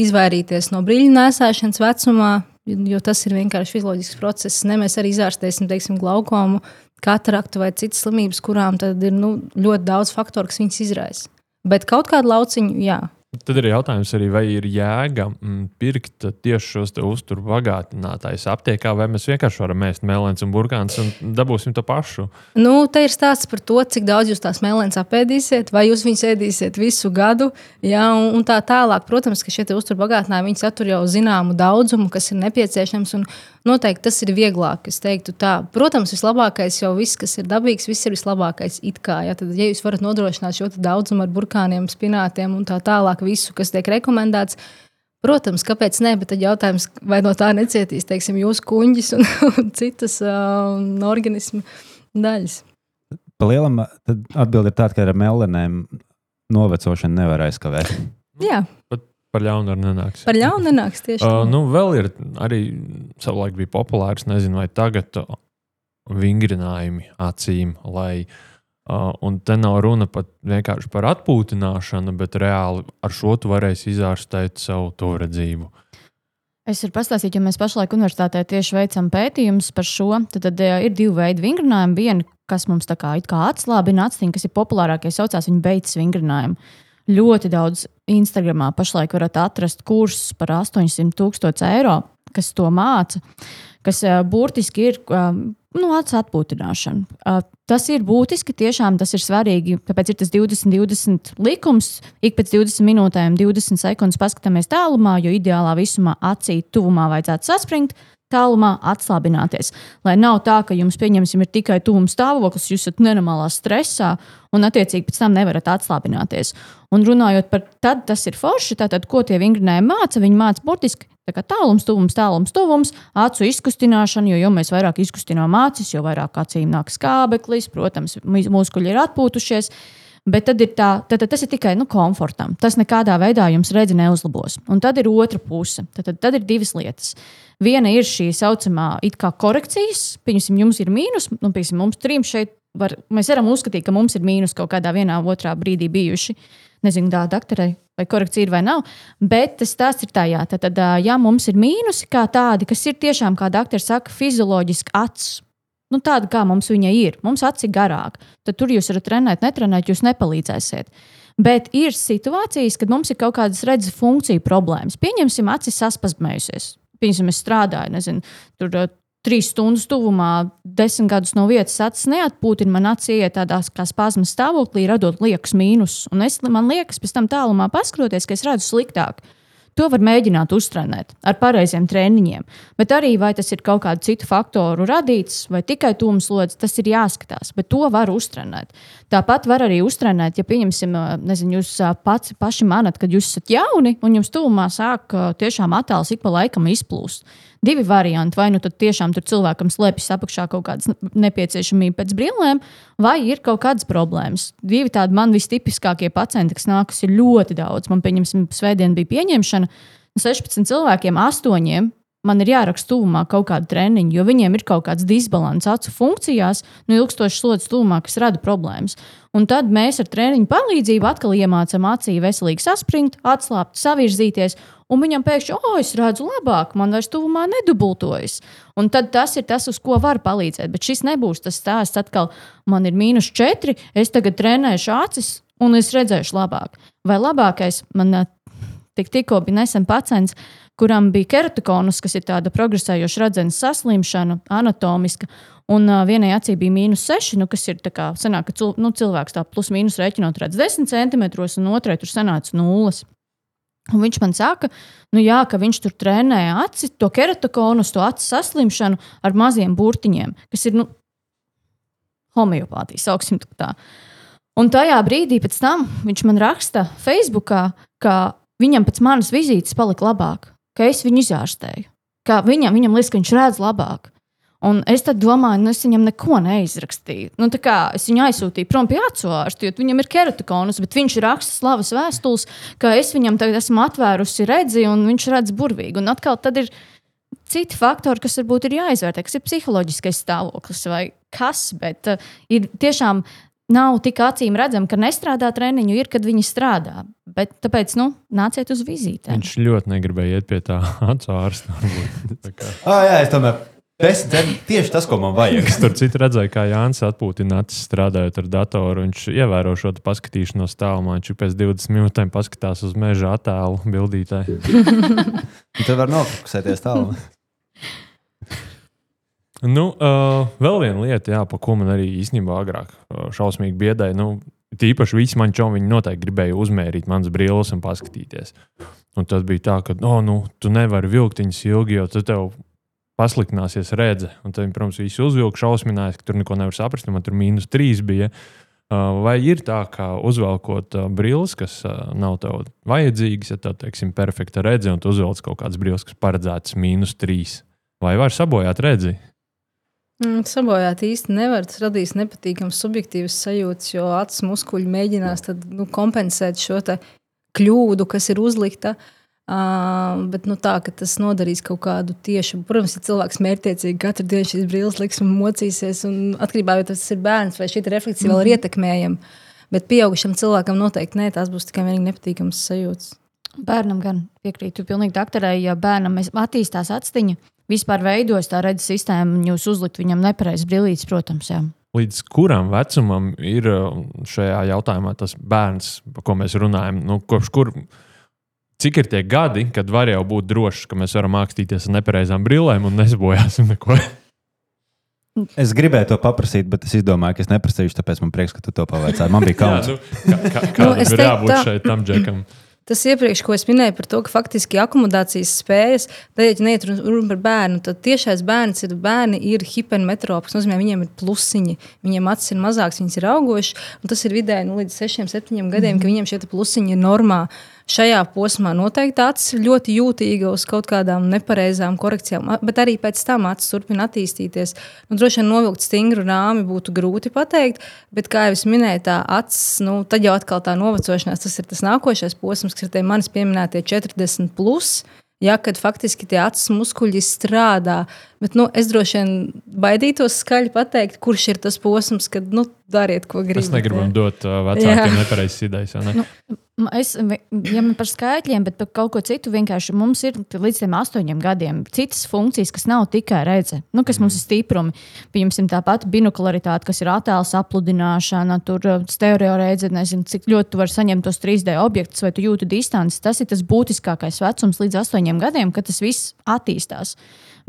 izvairīties no brīļu nēsāšanas vecumā, jo tas ir vienkārši fizioloģisks process. Ne mēs arī izārstēsim, teiksim, glaukomu, kataraktu vai citas slimības, kurām ir nu, ļoti daudz faktoru, kas viņas izraisa. Bet kaut kādu lauciņu, jā, Tad ir jautājums arī, vai ir jēga mm, pirkt tieši šos uzturu bagātinātājus aptiekā, vai mēs vienkārši varam mēst mēlēns un burkāns un dabūsim to pašu. Nu, te ir stāsts par to, cik daudz jūs tās mēlēnas apēdīsiet, vai jūs viņus ēdīsiet visu gadu. Jā, un, un tā tālāk, protams, ka šie uzturu bagātinājumi satur jau zināmu daudzumu, kas ir nepieciešams. Noteikti tas ir vieglāk. Es teiktu, tā. Protams, vislabākais jau viss, kas ir dabīgs, viss ir vislabākais. Kā, ja, tad, ja jūs varat nodrošināt šo daudzumu ar burkāniem, spinātiem un tā tālāk, visu, kas tiek rekomendēts, protams, kāpēc ne? Bet tad jautājums, vai no tā necietīs teiksim, jūsu kuģis un, un citas uh, organismu daļas. Palielam atbildi ir tāda, ka ar melanēm novecošanu nevar aizkavēt. Jā. Par ļaunu arī nenāks. Par ļaunu nenāks tieši tā. Uh, nu, vēl ir arī savulaik bija populārs, nezinu, vai tagad uh, vingrinājumi acīm, lai, uh, un te nav runa pat vienkārši par atpūtināšanu, bet reāli ar šo tu varēsi izārstēt savu to redzību. Es varu pastāstīt, jo mēs pašlaik universitātē tieši veicam pētījumus par šo. Tad, tad ir divi veidi vingrinājumi. Viena, kas mums tā kā, kā atslābina aciņu, kas ir populārākie, saucās viņa beigas vingrinājumu. Ļoti daudz Instagramā pašlaik varat atrast kursus par 800 tūkstošu eiro, kas to māca, kas uh, burtiski ir um, nu, acu atpūtināšana. Uh, tas ir būtiski, tiešām tas ir svarīgi. Tāpēc ir tas 20, 20 likums. Ik pēc 20 minūtēm, 20 sekundes paskatāmies tālumā, jo ideālā visumā acī tuvumā vajadzētu saspringt tālumā atslābināties. Lai nav tā, ka jums, pieņemsim, ir tikai tuvums stāvoklis, jūs esat nenormālā stresā un, attiecīgi, pēc tam nevarat atslābināties. Un runājot par to, tas ir forši. Tātad, ko tie vingrinājumi māca? Viņi māca burtiski tālums, tuvums, tālums, tuvums, acu izkustināšanu, jo, jo mēs vairāk izkustinām acis, jo vairāk acīm nāk skābeklis, protams, muskuļi ir atpūtušies. Bet tad ir tā, tad, tad tas ir tikai nu, komfortam. Tas nekādā veidā jums redzi neuzlabos. Un tad ir otra puse. Tad, tad, tad ir divas lietas. Viena ir šī saucamā korekcijas. Pieņemsim, jums ir mīnus, nu, piemēram, mums trim šeit var, mēs varam uzskatīt, ka mums ir mīnus kaut kādā vienā otrā brīdī bijuši. Nezinu, tā doktorai vai korekcija ir vai nav. Bet tas tās ir tā, jā, tad, tad, ja mums ir mīnusi kā tādi, kas ir tiešām, kā doktors saka, fizioloģiski acs. Nu, tāda kā mums viņa ir, mums acis ir garāka. Tad tur jūs varat trenēt, netrenēt, jūs nepalīdzēsiet. Bet ir situācijas, kad mums ir kaut kādas redzes funkciju problēmas. Pieņemsim, acis saspazmējusies piemēram, es strādāju, nezinu, tur uh, trīs stundas tuvumā, desmit gadus no vietas acis neatpūtina, man acīs iet tādā kā spazmas stāvoklī, radot liekas mīnus. Un es, man liekas, pēc tam tālumā paskatoties, ka es redzu sliktāk. To var mēģināt uztrenēt ar pareiziem treniņiem. Bet arī vai tas ir kaut kādu citu faktoru radīts, vai tikai tūmas lodes, tas ir jāskatās. Bet to var uztrenēt. Tāpat var arī uztrenēt, ja, pieņemsim, nezinu, jūs pats, paši manat, kad jūs esat jauni un jums tūmā sāk tiešām attēls ik pa laikam izplūst divi varianti. Vai nu tad tiešām tur cilvēkam slēpjas apakšā kaut kādas nepieciešamības pēc brīvlēm, vai ir kaut kādas problēmas. Divi tādi man vistipiskākie pacienti, kas nākas, ir ļoti daudz. Man, pieņemsim, svētdien bija pieņemšana. 16 cilvēkiem, 8 man ir jāraksta tuvumā kaut kāda treniņa, jo viņiem ir kaut kāds disbalans acu funkcijās, no nu, ilgstošas slodzes tuvumā, kas rada problēmas. Un tad mēs ar treniņu palīdzību atkal iemācām acī veselīgi saspringt, atslābt, savirzīties. Un viņam pēkšņi, oh, es redzu labāk, man vairs tuvumā nedubultojas. Un tad tas ir tas, uz ko var palīdzēt. Bet šis nebūs tas stāsts, atkal man ir mīnus četri, es tagad trenēšu acis un es redzēšu labāk. Vai labākais man tik, tikko bija nesen pacients, kuram bija keratokonus, kas ir tāda progresējoša redzes saslimšana, anatomiska. Un uh, vienai acī bija mīnus 6, nu, kas ir tā kā sanāk, ka cil, nu, cilvēks tā plus mīnus rēķinot redz 10 cm, un otrai tur sanāca nulles. Un viņš man saka, nu jā, ka viņš tur trenēja aci, to keratokonus, to acu saslimšanu ar maziem burtiņiem, kas ir nu, homeopātija, sauksim tā. Un tajā brīdī pēc tam viņš man raksta Facebookā, ka viņam pēc manas vizītes palika labāk ka es viņu izārstēju. Ka viņam, viņam liekas, ka viņš redz labāk. Un es domāju, nu, es viņam neko neizrakstīju. Nu, es viņu aizsūtīju prom pie acu ārsta, jo viņam ir keratokonus, bet viņš raksta slavas vēstules, ka es viņam tagad esmu atvērusi redzi, un viņš redz burvīgi. Un atkal tad ir citi faktori, kas varbūt ir jāizvērtē, kas ir psiholoģiskais stāvoklis vai kas. Bet uh, ir tiešām nav tik acīm redzami, ka nestrādā treniņu, ir, kad viņi strādā. Bet tāpēc, nu, nāciet uz vizīti. Viņš ļoti negribēja iet pie tā acu ārsta. ah, jā, es tomēr Tas ir tieši tas, ko man vajag. Es tur citu redzēju, kā Jānis atpūtina acis strādājot ar datoru. Viņš ievēro šo paskatīšanos tālumā. Viņš pēc 20 minūtēm paskatās uz meža attēlu bildītāju. Tad var nofokusēties tālāk. Nu, uh, vēl viena lieta, jā, par ko man arī īstenībā agrāk uh, šausmīgi biedēja. Nu, Tīpaši visi mani čomi noteikti gribēja uzmērīt manas brilles un paskatīties. Un tas bija tā, ka oh, nu, tu nevari vilkt viņas ilgi, jo tad tev pasliktināsies redze. Un tad, protams, visi uzvilka šausminājās, ka tur neko nevar saprast. Man tur mīnus trīs bija. Uh, vai ir tā, ka uzvelkot uh, brilles, kas uh, nav tev vajadzīgas, ja tā teiksim, perfekta redze, un tu uzvelc kaut kādas brilles, kas paredzētas mīnus trīs, vai var sabojāt redzi? Mm, sabojāt īsti nevar. Tas radīs nepatīkamas subjektīvas sajūtas, jo acis muskuļi mēģinās tad, nu, kompensēt šo kļūdu, kas ir uzlikta. Uh, bet nu, tā, tas nodarīs kaut kādu tiešu. Protams, ja cilvēks mērķiecīgi katru dienu šīs brilles liks un mocīsies, un atkarībā no tā, tas ir bērns vai šī refleksija mm -hmm. vēl ir mhm. ietekmējama. Bet pieaugušam cilvēkam noteikti nē, tās būs tikai vienīgi nepatīkamas sajūtas. Bērnam gan piekrītu pilnīgi doktorai, ja bērnam attīstās atstiņa, vispār veidojas tā redzes sistēma, jūs uzlikt viņam nepareizs brīvības, protams. Jā. Līdz kuram vecumam ir uh, šajā jautājumā tas bērns, par ko mēs runājam? Nu, kopš kur, cik ir tie gadi, kad var jau būt drošs, ka mēs varam mākslīties ar nepareizām brillēm un nesbojāsim neko? Es gribēju to paprasīt, bet es domāju, ka es neprasīšu, tāpēc man prieks, ka tu to pavaicāji. Man bija kauns. Jā, nu, kā, kā, nu, ir jābūt tā... šeit tam džekam? Tas iepriekš, ko es minēju par to, ka faktiski akomodācijas spējas, tad, ja neiet runa par bērnu, tad tiešais bērns ir bērni, ir hipermetrops. Tas nozīmē, viņiem ir plusiņi, viņiem acis ir mazāks, viņas ir augošas. Tas ir vidēji nu, līdz 6, 7 gadiem, mm -hmm. ka viņiem šie plusiņi ir normāli šajā posmā noteikti acis ir ļoti jūtīga uz kaut kādām nepareizām korekcijām, bet arī pēc tam acis turpina attīstīties. Nu, droši vien novilkt stingru rāmi būtu grūti pateikt, bet, kā jau minēju, tā acis, nu, tad jau atkal tā novecošanās, tas ir tas nākošais posms, kas ir tie manis pieminētie 40. Plus, Ja, kad faktiski tie acis muskuļi strādā. Bet nu, es droši vien baidītos skaļi pateikt, kurš ir tas posms, kad nu, dariet, ko gribat. Mēs negribam dot uh, vecākiem nepareizas idejas. Ne? Nu, Es, ja par skaitļiem, bet par kaut ko citu, vienkārši mums ir līdz astoņiem gadiem citas funkcijas, kas nav tikai redzes, nu, kas mm. mums ir stiprumi. Piemēram, tāpat binokularitāte, kas ir attēlu sapludināšana, tur uh, stereo redzes, nezinu, cik ļoti tu vari saņemt tos 3D objektus, vai tu jūti distanci. Tas ir tas būtiskākais vecums līdz astoņiem gadiem, kad tas viss attīstās.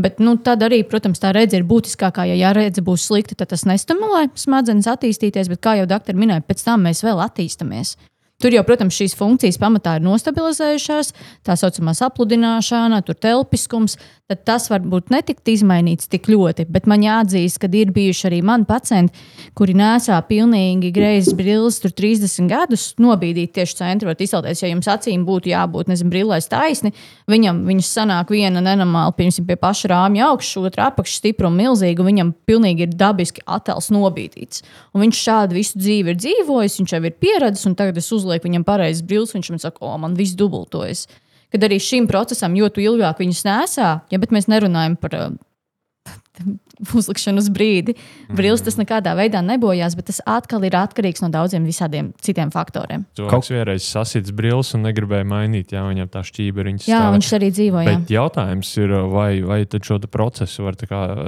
Bet nu, tad arī, protams, tā redzes ir būtiskākā. Ja, ja redzes būs slikta, tad tas nestimulē smadzenes attīstīties, bet, kā jau doktori minēja, pēc tam mēs vēl attīstāmies. Tur jau, protams, šīs funkcijas pamatā ir nostabilizējušās, tā saucamā sapludināšana, tur telpiskums. Tad tas varbūt netikt izmainīts tik ļoti, bet man jāatzīst, ka ir bijuši arī mani pacienti, kuri nesā pilnīgi greizes brilles, tur 30 gadus nobīdīt tieši centrā. Izcelties, ja jums acīm būtu jābūt, nezinu, brillēs taisni, viņam viņas sanāk viena nenormāla, piemēram, pie paša rāmja augšas, otra apakšs stipra un milzīga, un viņam pilnīgi ir dabiski attēls nobīdīts. Un viņš šādu visu dzīvi ir dzīvojis, viņš jau ir pieredzējis, un tagad es uzlieku uzliek viņam pareizes brilles, viņš man saka, o, man viss dubultojas. Kad arī šim procesam, jo ilgāk viņus nesā, ja mēs nerunājam par uh, uzlikšanu uz brīdi, brilles tas nekādā veidā nebojās, bet tas atkal ir atkarīgs no daudziem visādiem citiem faktoriem. Cilvēks vienreiz sasits brilles un negribēja mainīt, jā, viņam tā šķība ir. Jā, stāv. viņš arī dzīvoja. Bet jautājums ir, vai, vai šo procesu var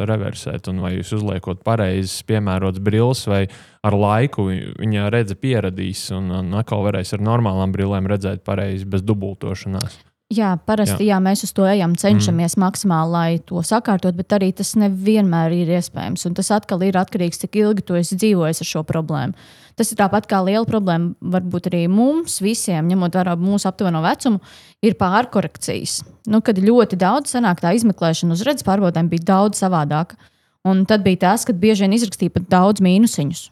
reversēt, un vai jūs uzliekot pareizes, piemērotas brilles, vai ar laiku viņa redze pieradīs, un, un atkal varēs ar normālām brillēm redzēt pareizi bez dubultošanās. Jā, parasti jā. Jā, mēs uz to ejam, cenšamies mm. maksimāli, lai to sakārtot, bet arī tas nevienmēr ir iespējams. Un tas atkal ir atkarīgs no tā, cik ilgi tu esi dzīvojis ar šo problēmu. Tas ir tāpat kā liela problēma, varbūt arī mums visiem, ņemot vērā mūsu aptuveno vecumu, ir pārkorekcijas. Nu, kad ļoti daudz senāk tā izmeklēšana uz redzes pārbaudēm bija daudz savādāka. Un tad bija tas, ka bieži vien izrakstīja pat daudz mīnusiņus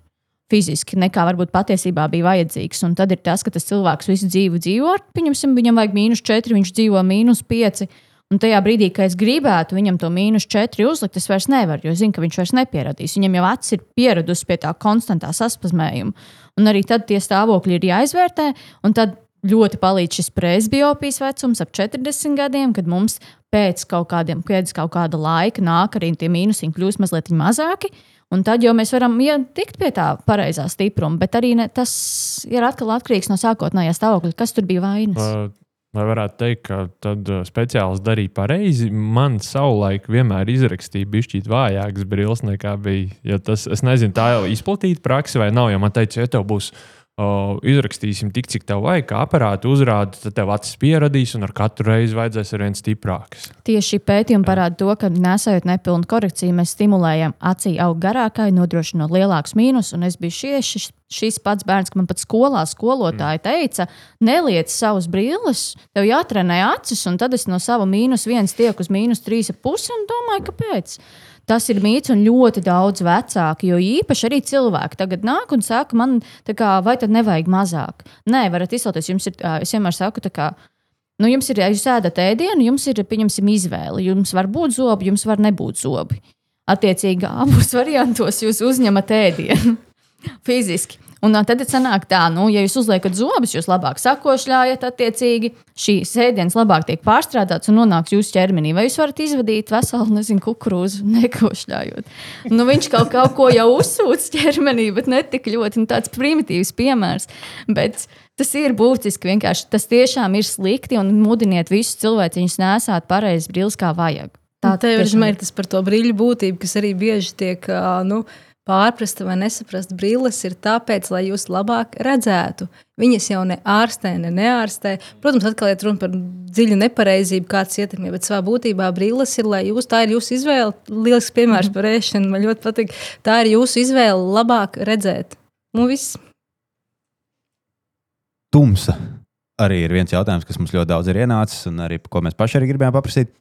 fiziski, nekā varbūt patiesībā bija vajadzīgs. Un tad ir tas, ka tas cilvēks visu dzīvi dzīvo, pieņemsim, viņam vajag mīnus 4, viņš dzīvo mīnus 5. Un tajā brīdī, kad es gribētu viņam to mīnus 4 uzlikt, es vairs nevaru, jo zinu, ka viņš vairs nepieradīs. Viņam jau acis ir pieradusi pie tā konstantā saspazmējuma. Un arī tad tie stāvokļi ir jāizvērtē. Un tad ļoti palīdz šis presbiopijas vecums, ap 40 gadiem, kad mums pēc kaut, kādiem, pēc kaut kāda laika nāk arī tie mīnusiņi kļūst mazliet mazāki. Un tad jau mēs varam ja, tikt pie tā pareizā stipruma, bet arī ne, tas ir atkal atkarīgs no sākotnējā stāvokļa, kas tur bija vainas. Vai varētu teikt, ka tad uh, speciālists darīja pareizi? Man savulaik vienmēr izrakstīja bišķīt vājākas brilles nekā bija. Ja tas, es nezinu, tā jau izplatīta praksa vai nav, jo man teica, ja tev būs uh, izrakstīsim tik, cik tev vajag, kā aparātu uzrāda, tad tev acis pieradīs un ar katru reizi vajadzēs ar vien stiprākas. Tieši pētījumi parāda to, ka nesējot nepilnu korekciju, mēs stimulējam acī augt garākai, nodrošinot lielākus mīnus. Un es biju šie, šis, pats bērns, ka man pat skolā skolotāja teica, neliec savus brilles, tev jātrenē acis, un tad es no sava mīnus viens tiek uz mīnus trīs pusi un domāju, kāpēc. Tas ir mīts un ļoti daudz vecāki, jo īpaši arī cilvēki tagad nāk un saka, man, kā, vai tad nevajag mazāk? Nē, varat izcelties. Jums ir, es vienmēr saku, tā kā. Nu, jums ir, ja jūs ēdat ēdienu, jums ir, pieņemsim, izvēle. Jums var būt zobi, jums var nebūt zobi. Attiecīgi, abos variantos jūs uzņemat ēdienu fiziski. Un tad sanāk tā, nu, ja jūs uzliekat zobus, jūs labāk sakošļājat, attiecīgi šīs ēdienas labāk tiek pārstrādāts un nonāks jūsu ķermenī. Vai jūs varat izvadīt veselu, nezinu, kukurūzu, nekošļājot? Nu, viņš kaut, kaut ko jau uzsūc ķermenī, bet ne tik ļoti. Nu, tāds primitīvs piemērs. Bet tas ir būtiski vienkārši. Tas tiešām ir slikti un mudiniet visus cilvēciņus nesāt pareizi brīlis, kā vajag. Tā tev ir tas par to brīļu būtību, kas arī bieži tiek nu, pārprasta vai nesaprasta. Brilles ir tāpēc, lai jūs labāk redzētu. Viņas jau ne ārstē, ne neārstē. Protams, atkal ir runa par dziļu nepareizību, kāds ietekmē, bet savā būtībā brilles ir, lai jūs, tā ir jūsu izvēle. Lielisks piemērs par ēšanu, man ļoti patīk. Tā ir jūsu izvēle labāk redzēt. Nu, viss. Tumsa arī ir viens jautājums, kas mums ļoti daudz ir ienācis, un arī ko mēs paši arī gribējām paprasīt.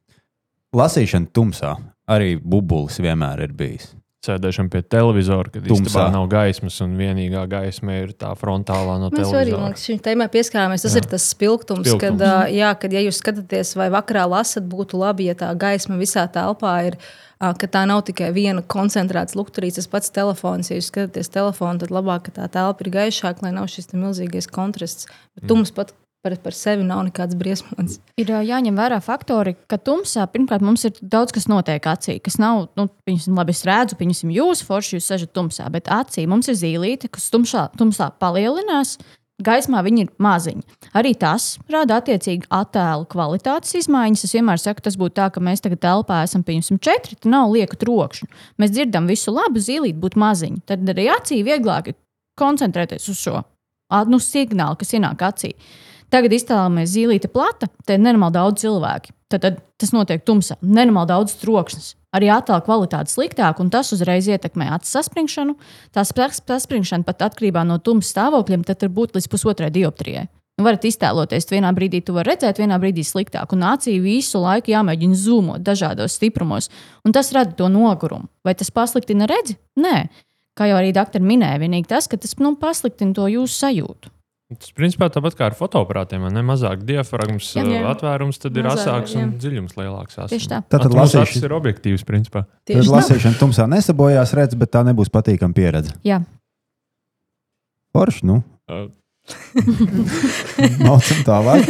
Lasīšana tumsā arī bubulis vienmēr ir bijis. Sēdēšana pie televizora, kad īstenībā nav gaismas, un vienīgā gaisma ir tā frontālā no Mēs arī televizora. liekas, šim tēmai pieskārāmies. Tas Jā. ir tas spilgtums, Spilgtums. kad, jā, kad, ja jūs skatāties vai vakarā lasat, būtu labi, ja tā gaisma visā telpā ir. Ka tā nav tikai viena koncentrēta lukturīte, tas pats telefons. Ja jūs skatāties telefonu, tad labāk, ka tā telpa ir gaišāka, lai nav šis milzīgais kontrasts. Bet tums pat par, par sevi nav nekāds briesmonis. Ir jāņem vērā faktori, ka tumsā pirmkārt mums ir daudz kas notiek acī, kas nav, nu, piemēram, labi, es redzu, piemēram, jūs forši, jūs sežat tumsā, bet acī mums ir zīlīte, kas tumšā, tumsā palielinās. Gaismā viņi ir maziņi. Arī tas rada attiecīgi attēlu kvalitātes izmaiņas. Es vienmēr saku, tas būtu tā, ka mēs tagad telpā esam pieņemsim četri, tad nav lieku trokšņu. Mēs dzirdam visu labu, zīlīt būtu maziņi. Tad arī acī vieglāk koncentrēties uz šo nu, signālu, kas ienāk acī. Tagad iztēlojamies zīlīte plata, te ir nenormāli daudz cilvēku. Tad, tad tas notiek tumsā, nenormāli daudz troksnis. Arī attēlu kvalitāte sliktāk, un tas uzreiz ietekmē acu saspringšanu. Tā sas- saspringšana pat atkarībā no tumsas stāvokļiem, var būt līdz pusotrai dioptrijai. Nu, varat iztēloties, vienā brīdī tu vari redzēt, vienā brīdī sliktāk, un acī visu laiku jāmēģina zūmot dažādos stiprumos, un tas rada to nogurumu. Vai tas pasliktina redzi? Nē, kā jau arī doktori minēja, vienīgi tas, ka tas nu, pasliktina to jūsu sajūtu. Tas principā tāpat kā ar fotoaparātiem, ne? Mazāk diafragmas Jā, jā, jā. atvērums, tad ir Mazāk, asāks un jā. dziļums lielāks. Tieši tā. Tātad lasīšana lasīšana, ir objektīvs, principā. tad Tieši tā. lasīšana tumsā nesabojās redz, bet tā nebūs patīkama pieredze. Jā. Forši, nu, Uh, mācām tālāk.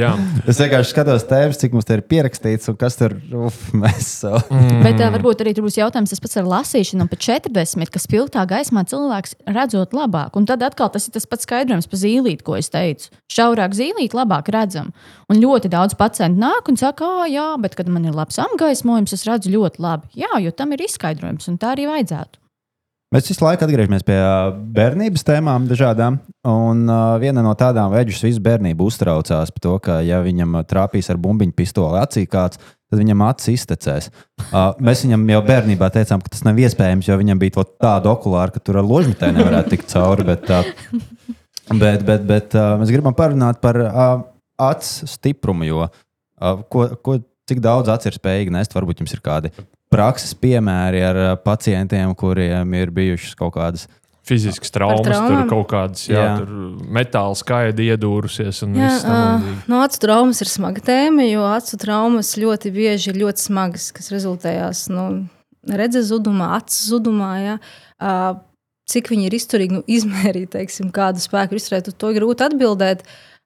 Jā, Es vienkārši skatos tēmas, cik mums te ir pierakstīts un kas tur uf, mēs savu. mm, Bet uh, varbūt arī tur būs jautājums, tas pats ar lasīšanu, un pēc 40, kas spilgtā gaismā cilvēks redzot labāk. Un tad atkal tas ir tas pats skaidrojums par zīlīti, ko es teicu. Šaurāk zīlīti, labāk redzam. Un ļoti daudz pacientu nāk un saka, ah, jā, bet kad man ir labs apgaismojums, es redzu ļoti labi. Jā, jo tam ir izskaidrojums, un tā arī vajadzētu. Mēs visu laiku atgriežamies pie bērnības tēmām, dažādām. Un uh, viena no tādām veģis visu bērnību uztraucās par to, ka, ja viņam trāpīs ar bumbiņu pistoli acī kāds, tad viņam acis iztecēs. Uh, mēs viņam jau bērnībā teicām, ka tas nav iespējams, jo viņam bija tāda okulāra, ka tur ar ložmetē nevarētu tikt cauri. Bet, uh, bet, bet, bet uh, mēs gribam parunāt par uh, acu stiprumu, jo uh, ko, ko, cik daudz acis ir spējīgi nest, varbūt jums ir kādi prakses piemēri ar ā, pacientiem, kuriem ir bijušas kaut kādas. fizisks traumas, tur kaut kādas, jā, Jā. jā. tur metāla skaidri iedūrusies un Jā, līdzīgi. no acu traumas ir smaga tēma, jo acu traumas ļoti bieži ir ļoti smagas, kas rezultējās no redzes zudumā, acu zudumā. Ja? Ā, Cik viņi ir izturīgi nu, izmērīt, teiksim, kādu spēku izturēt, to ir grūti atbildēt.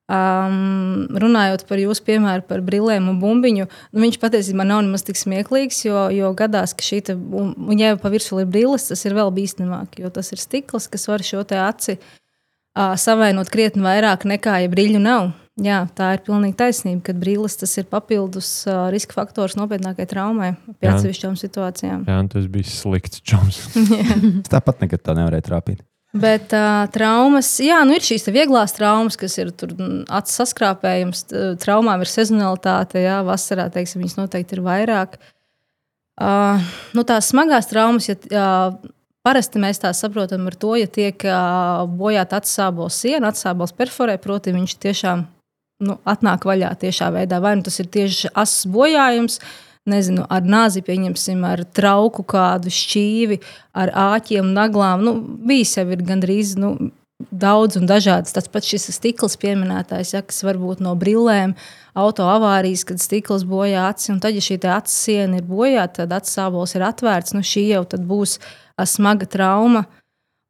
Um, runājot par jūsu piemēru par brillēm un bumbiņu, nu, viņš patiesībā nav nemaz tik smieklīgs, jo, jo gadās, ka šī te, un, un ja jau pa virsmu ir brilles, tas ir vēl bīstamāk, jo tas ir stikls, kas var šo te aci uh, savainot krietni vairāk nekā, ja brīļu nav. Jā, tā ir pilnīgi taisnība, ka brīlis tas ir papildus uh, riska faktors nopietnākai traumai pie atsevišķām situācijām. Jā, un tas bija slikts čoms. Tāpat nekad tā nevarēju trāpīt. Bet uh, traumas, jā, nu ir šīs vieglās traumas, kas ir acu saskrāpējums, traumām ir sezonalitāte, jā, vasarā, teiksim, viņas noteikti ir vairāk. Uh, nu, tās smagās traumas, ja uh, parasti mēs tās saprotam ar to, ja tiek uh, bojāta atsābols siena, atsābols perforē, proti viņš tiešām nu, atnāk vaļā tiešā veidā. Vai nu tas ir tieši asins bojājums, nezinu, ar nāzi, pieņemsim, ar trauku kādu šķīvi, ar āķiem, naglām. Nu, bijis jau ir gandrīz nu, daudz un dažādas. Tas pats šis stikls pieminētājs, ja, kas var būt no brillēm, auto avārijas, kad stikls bojā acis. Un tad, ja šī acis siena ir bojāta, tad acis sābols ir atvērts. Nu, šī jau būs smaga trauma.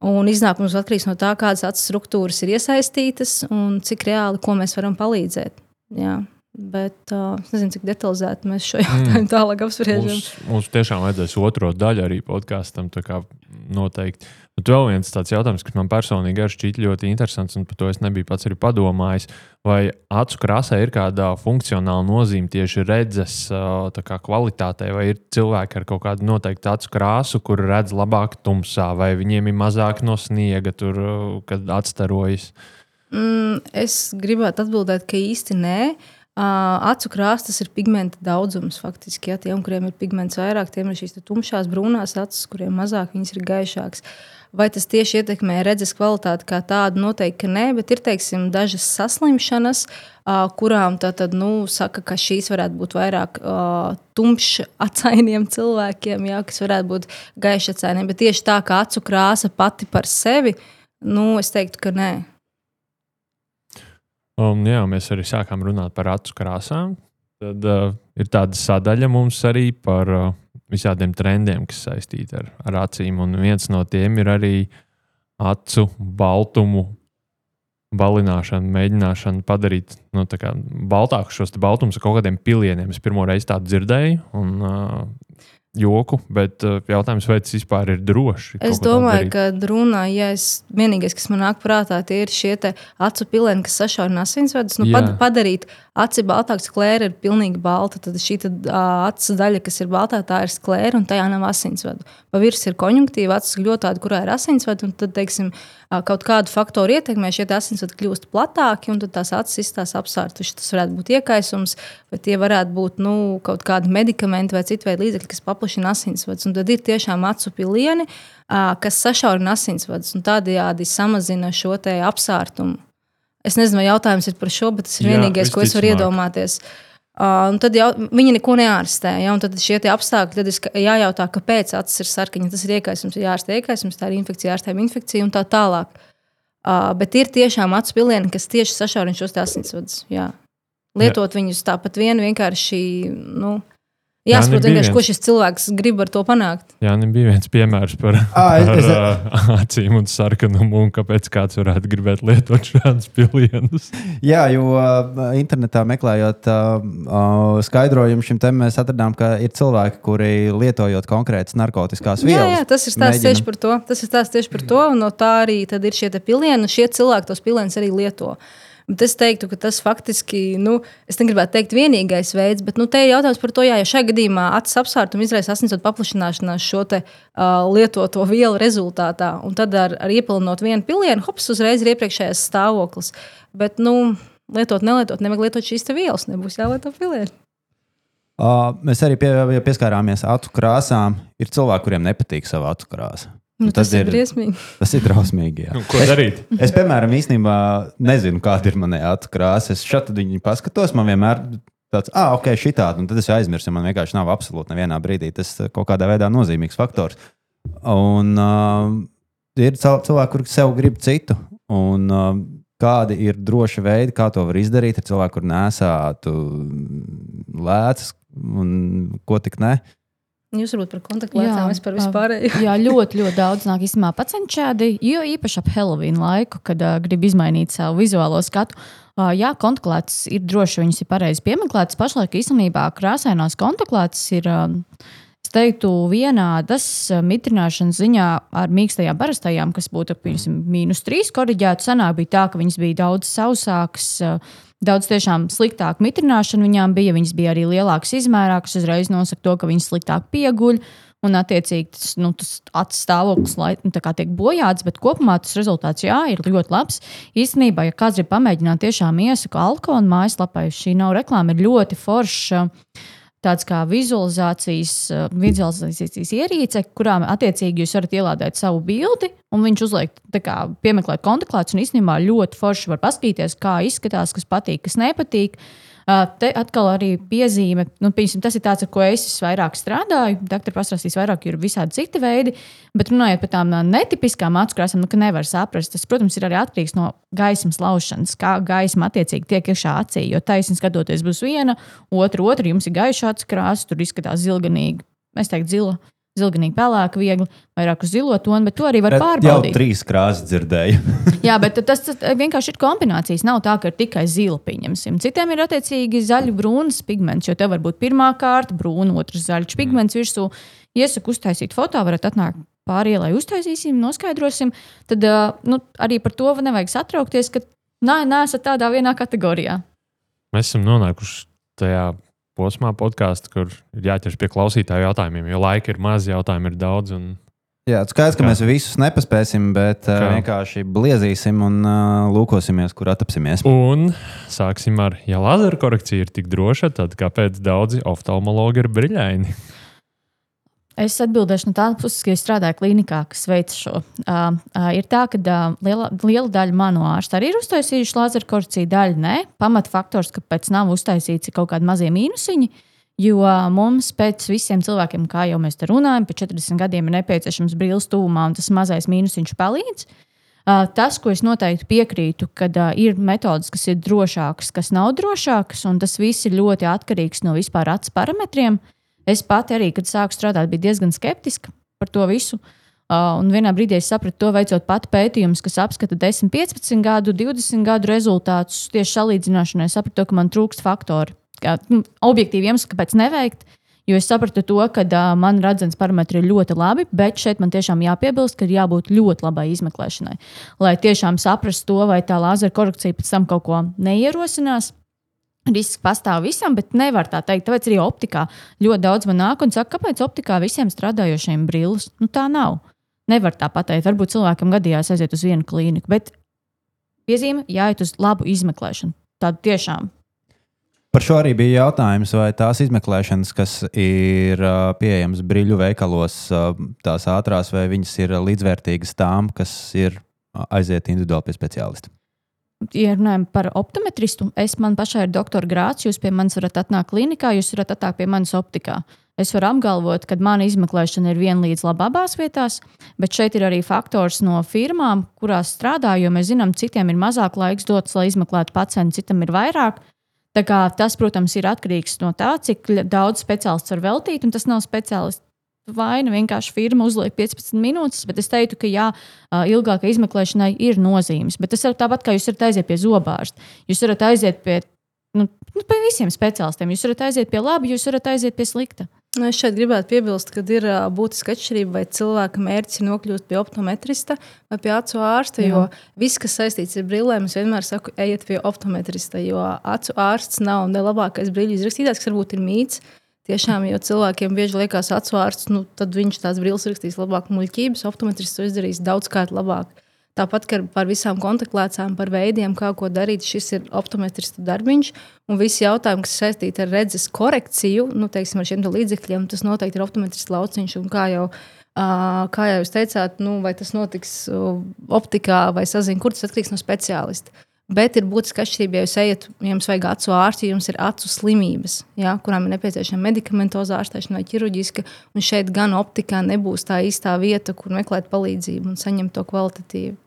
Un iznākums atkarīgs no tā, kādas acu struktūras ir iesaistītas un cik reāli mēs varam palīdzēt. Jā. Bet uh, es nezinu, cik detalizēti mēs šo jautājumu mm. tālāk apspriežam. Mums, mums tiešām vajadzēs otro daļu arī podkāstam. Noteikti. Bet vēl viens tāds jautājums, kas man personīgi šķiet ļoti interesants, un par to es nebiju pats arī padomājis. Vai acu krāsai ir kāda funkcionāla nozīme tieši redzes kā kvalitātei, vai ir cilvēki ar kaut kādu noteiktu acu krāsu, kur redz labāk tumsā, vai viņiem ir mazāk no sniega, tur, kad atstarojas? Mm, es gribētu atbildēt, ka īsti nē. Uh, acu krāsas ir pigmenta daudzums. Faktiski, ja tiem, kuriem ir pigments vairāk, tiem ir šīs tumšās, brūnās acis, kuriem mazāk viņas ir gaišākas. Vai tas tieši ietekmē redzes kvalitāti kā tādu? Noteikti nē, bet ir teiksim, dažas saslimšanas, kurām tātad, nu, saka, ka šīs varētu būt vairāk uh, tumšs acainiem cilvēkiem, jā, kas varētu būt gaiši acainiem. Bet tieši tā kā acu krāsa pati par sevi, nu, es teiktu, ka nē. Un, jā, mēs arī sākām runāt par acu krāsām. Tad uh, ir tāda sadaļa mums arī par uh, visādiem trendiem, kas saistīti ar, ar acīm. Un viens no tiem ir arī acu baltumu balināšana, mēģināšana padarīt nu, baltākus šos baltumus ar kaut kādiem pilieniem. Es pirmo reizi tādu dzirdēju. Un, uh, Joku, bet uh, jautājums, vai tas vispār ir droši? Es domāju, ka runā, ja es vienīgais, kas man nāk prātā, tie ir šie acu pilieni, kas sašaurina asinsvadus. Nu, pad, padarīt aci baltāku, sklēra ir pilnīgi balta. Tad šī tad, uh, acu daļa, kas ir baltā, tā ir sklēra un tajā nav asinsvadu. Pa virsmu ir konjunktīva, acis ļoti tāda, kurā ir asinsvadu. Un tad, teiksim, ā, kaut kādu faktoru ietekmē šie asinsvadi kļūst platāki un tās acis izstās apsārtušas. Tas varētu būt iekaisums, vai tie varētu būt nu, kaut kādi medikamenti vai citu veidu līdzekļi, kas paplašina asinsvadus. Un tad ir tiešām acu pilieni, kas sašaurina asinsvadus un tādējādi samazina šo apsārtumu. Es nezinu, vai jautājums ir par šo, bet tas ir Jā, vienīgais, ko es varu iedomāties. Uh, un tad jau, viņi neko neārstē. Ja, un tad šie apstākļi, tad ir jājautā, kāpēc acis ir sarkaņa. Tas ir iekaisums, ir jārastē iekaisums, tā ir infekcija, ārstējuma infekcija un tā tālāk. Uh, bet ir tiešām acu pilieni, kas tieši sašaurina šos asinsvadus. Lietot jā. viņus tāpat vien vienkārši. Nu, Jāsaprot, nebija vienkārši, ko viens. šis cilvēks grib ar to panākt. Jā, nu bija viens piemērs par, Ā, es- par es- ā, acīm un sarkanumu, un kāpēc kāds varētu gribēt lietot šādus pilienus. Jā, jo uh, internetā meklējot uh, uh, skaidrojumu šim tam, mēs atradām, ka ir cilvēki, kuri lietojot konkrētas narkotikās Jā, vielas. jā, tas ir stāsts mēģina- tieši par to. Tas ir tieši par to, un no tā arī tad ir šie pilieni, un šie cilvēki tos pilienus arī lieto. Bet es teiktu, ka tas faktiski, nu, es negribētu teikt, vienīgais veids, bet nu, te ir jautājums par to, jā, ja šajā gadījumā acis apsvērtumu izraisa asinsvadu paplašināšanās šo te, uh, lietoto vielu rezultātā, un tad ar, ar iepilinot vienu pilienu, hops, uzreiz ir iepriekšējais stāvoklis. Bet, nu, lietot, nelietot, nevajag lietot šīs vielas, nebūs jālieto pilieni. Uh, mēs arī pie, pieskārāmies acu krāsām. Ir cilvēki, kuriem nepatīk sava acu krāsa. Nu, Tas tas, tas ir briesmīgi. Tas ir drausmīgi. jā. Nu, ko darīt? Es, piemēram, īstenībā nezinu, kāda ir mana krāsa. Es šeit viņu paskatos, man vienmēr tāds, ah, ok, šī tāda, un tad es aizmirsu. Man vienkārši nav absolūti nevienā brīdī tas eh, kaut kādā veidā nozīmīgs faktors. Un uh, ir cil- cilvēki, kuriem sev grib citu. Un, uh, kādi ir droši veidi, kā to var izdarīt? Ir cilvēki, kur nesātu lēcas un ko tik ne. Jūs varbūt par kontaktlietām, es par vispārēju. Jā, ļoti, ļoti daudz nāk īstenībā pacienčādi, jo īpaši ap Halloween laiku, kad uh, grib izmainīt savu vizuālo skatu. Uh, jā, kontaklētas ir droši, viņas ir pareizi piemeklētas. Pašlaik īstenībā krāsainās kontaklētas ir. Um, Es teiktu, vienādas uh, mitrināšanas ziņā ar mīkstajām parastajām, kas būtu piemēram mīnus 3 korģēta. Senāk bija tā, ka viņas bija daudz sausākas, uh, Daudz tiešām sliktāka mitrināšana viņām bija. Viņas bija arī lielākas izmērā, kas uzreiz nosaka to, ka viņas sliktāk pieguļ. Un, attiecīgi, tas, nu, tas acis stāvoklis lai, nu, tiek bojāts, bet kopumā tas rezultāts jā, ir ļoti labs. Īstenībā, ja kāds grib pamēģināt, tiešām iesaku alkohola mājaslapai. Šī nav reklāma, ir ļoti forša tāds kā vizualizācijas, eh, vizualizācijas ierīce, kurām attiecīgi jūs varat ielādēt savu bildi, un viņš uzliek, kā, piemeklēt kontaklāts, un īstenībā ļoti forši var paskatīties, kā izskatās, kas patīk, kas nepatīk. Uh, Te atkal arī piezīme, nu, piemēram, tas ir tāds, ar ko es vairāk strādāju. Doktori pastāstīs vairāk, ir visādi citi veidi. Bet runājot par tām netipiskām acu krāsām, nu, ka nevar saprast, tas, protams, ir arī atkarīgs no gaismas laušanas, kā gaisma attiecīgi tiek iekšā acī. Jo taisnība skatoties būs viena, otra, otra, jums ir gaiša acu krāsa, tur izskatās zilganīgi. Es teiktu, zila zilganīgi, pelēka, viegli, vairāk uz zilo tonu, bet to arī var bet pārbaudīt. Jau trīs krāsas dzirdēju. Jā, bet tas, tas vienkārši ir kombinācijas. Nav tā, ka ir tikai zila, pieņemsim. Citiem ir attiecīgi zaļi, brūns pigments, jo te var būt pirmā kārta, brūna, otrs zaļš mm. pigments virsū. Iesaku uztaisīt foto, varat atnākt pāri ielai, uztaisīsim, noskaidrosim. Tad nu, arī par to nevajag satraukties, ka nē, neesat tādā vienā kategorijā. Mēs esam nonākuši tajā posmā podkāstu, kur ir jāķers pie klausītāju jautājumiem, jo laika ir maz, jautājumu ir daudz. Un... Jā, skaidrs, ka Kā? mēs visus nepaspēsim, bet uh, vienkārši bliezīsim un uh, lūkosimies, kur atapsimies. Un sāksim ar, ja lazeru korekcija ir tik droša, tad kāpēc daudzi oftalmologi ir briļaini? Es atbildēšu no tādas puses, ka es strādāju klinikā, kas veic šo. Uh, uh, ir tā, ka uh, liela, liela daļa manu ārstu arī ir uztaisījuši lazeru korekciju, daļa nē. Pamatfaktors, kāpēc nav uztaisīts, ir kaut kādi mazie mīnusiņi. Jo mums pēc visiem cilvēkiem, kā jau mēs te runājam, pēc 40 gadiem ir nepieciešams brīvs tūmā, un tas mazais mīnusiņš palīdz. Uh, tas, ko es noteikti piekrītu, ka uh, ir metodas, kas ir drošākas, kas nav drošākas, un tas viss ir ļoti atkarīgs no vispār acu parametriem. Uh, Es pati arī, kad sāku strādāt, biju diezgan skeptiska par to visu. Uh, un vienā brīdī es sapratu, to veicot pati pētījumus, kas apskata 10, 15 gadu, 20 gadu rezultātus tieši salīdzināšanai. Es sapratu, ka man trūkst faktori. Kā, nu, objektīvi iemesli, kāpēc neveikt. Jo es sapratu to, ka uh, man redzams parametri ir ļoti labi, bet šeit man tiešām jāpiebilst, ka ir jābūt ļoti labai izmeklēšanai. Lai tiešām saprastu to, vai tā lāzera korekcija pēc tam kaut ko neierosinās, Risks pastāv visam, bet nevar tā teikt. Tāpēc arī optikā ļoti daudz man nāk un saka, kāpēc optikā visiem strādājošiem brilles? Nu, tā nav. Nevar tā pateikt. Varbūt cilvēkam gadījās aiziet uz vienu klīniku, bet piezīme jāiet uz labu izmeklēšanu. Tādu tiešām. Par šo arī bija jautājums, vai tās izmeklēšanas, kas ir pieejamas brīļu veikalos, tās ātrās, vai viņas ir līdzvērtīgas tām, kas ir aiziet individuāli pie speciālista ja runājam par optometristu, es man pašai ir doktora grāts, jūs pie manis varat atnākt klinikā, jūs varat atnākt pie manis optikā. Es varu apgalvot, ka mana izmeklēšana ir vienlīdz laba abās vietās, bet šeit ir arī faktors no firmām, kurās strādāju, jo mēs zinām, citiem ir mazāk laiks dots, lai izmeklētu pacientu, citam ir vairāk. Tas, protams, ir atkarīgs no tā, cik daudz speciālists var veltīt, un tas nav speciālists vaina vienkārši firma uzliek 15 minūtes, bet es teiktu, ka jā, ilgākai izmeklēšanai ir nozīmes. Bet tas ir tāpat, kā jūs varat aiziet pie zobārsta. Jūs varat aiziet pie, nu, nu, pie visiem speciālistiem. Jūs varat aiziet pie laba, jūs varat aiziet pie slikta. Nu, es šeit gribētu piebilst, ka ir būtiska atšķirība, vai cilvēka mērķis ir nokļūt pie optometrista vai pie acu ārsta. Jā. Jo viss, kas saistīts ar brillēm, es vienmēr saku, ejiet pie optometrista. Jo acu ārsts nav ne labākais brīļu izrakstītājs, kas varbūt ir mīts. Tiešām, jo cilvēkiem bieži liekas, atsvārsts, nu, tad viņš tās brilles rakstīs labāk, muļķības, optometrists to izdarīs daudzkārt labāk. Tāpat kā par visām kontaktlēcām, par veidiem, kā ko darīt, šis ir optometrista darbiņš. Un visi jautājumi, kas saistīti ar redzes korekciju, nu, teiksim, ar šiem līdzekļiem, tas noteikti ir optometrista lauciņš. Un kā jau, kā jau jūs teicāt, nu, vai tas notiks optikā vai sazināšanā, kur tas atkarīgs no speciālista. Bet ir būtiski atšķirība, ja jūs ejat, ja jums vajag acu ārstu, ja jums ir acu slimības, ja, kurām ir nepieciešama medikamentoza ārstēšana vai ķirurģiska. Un šeit gan optikā nebūs tā īstā vieta, kur meklēt palīdzību un saņemt to kvalitatīvu.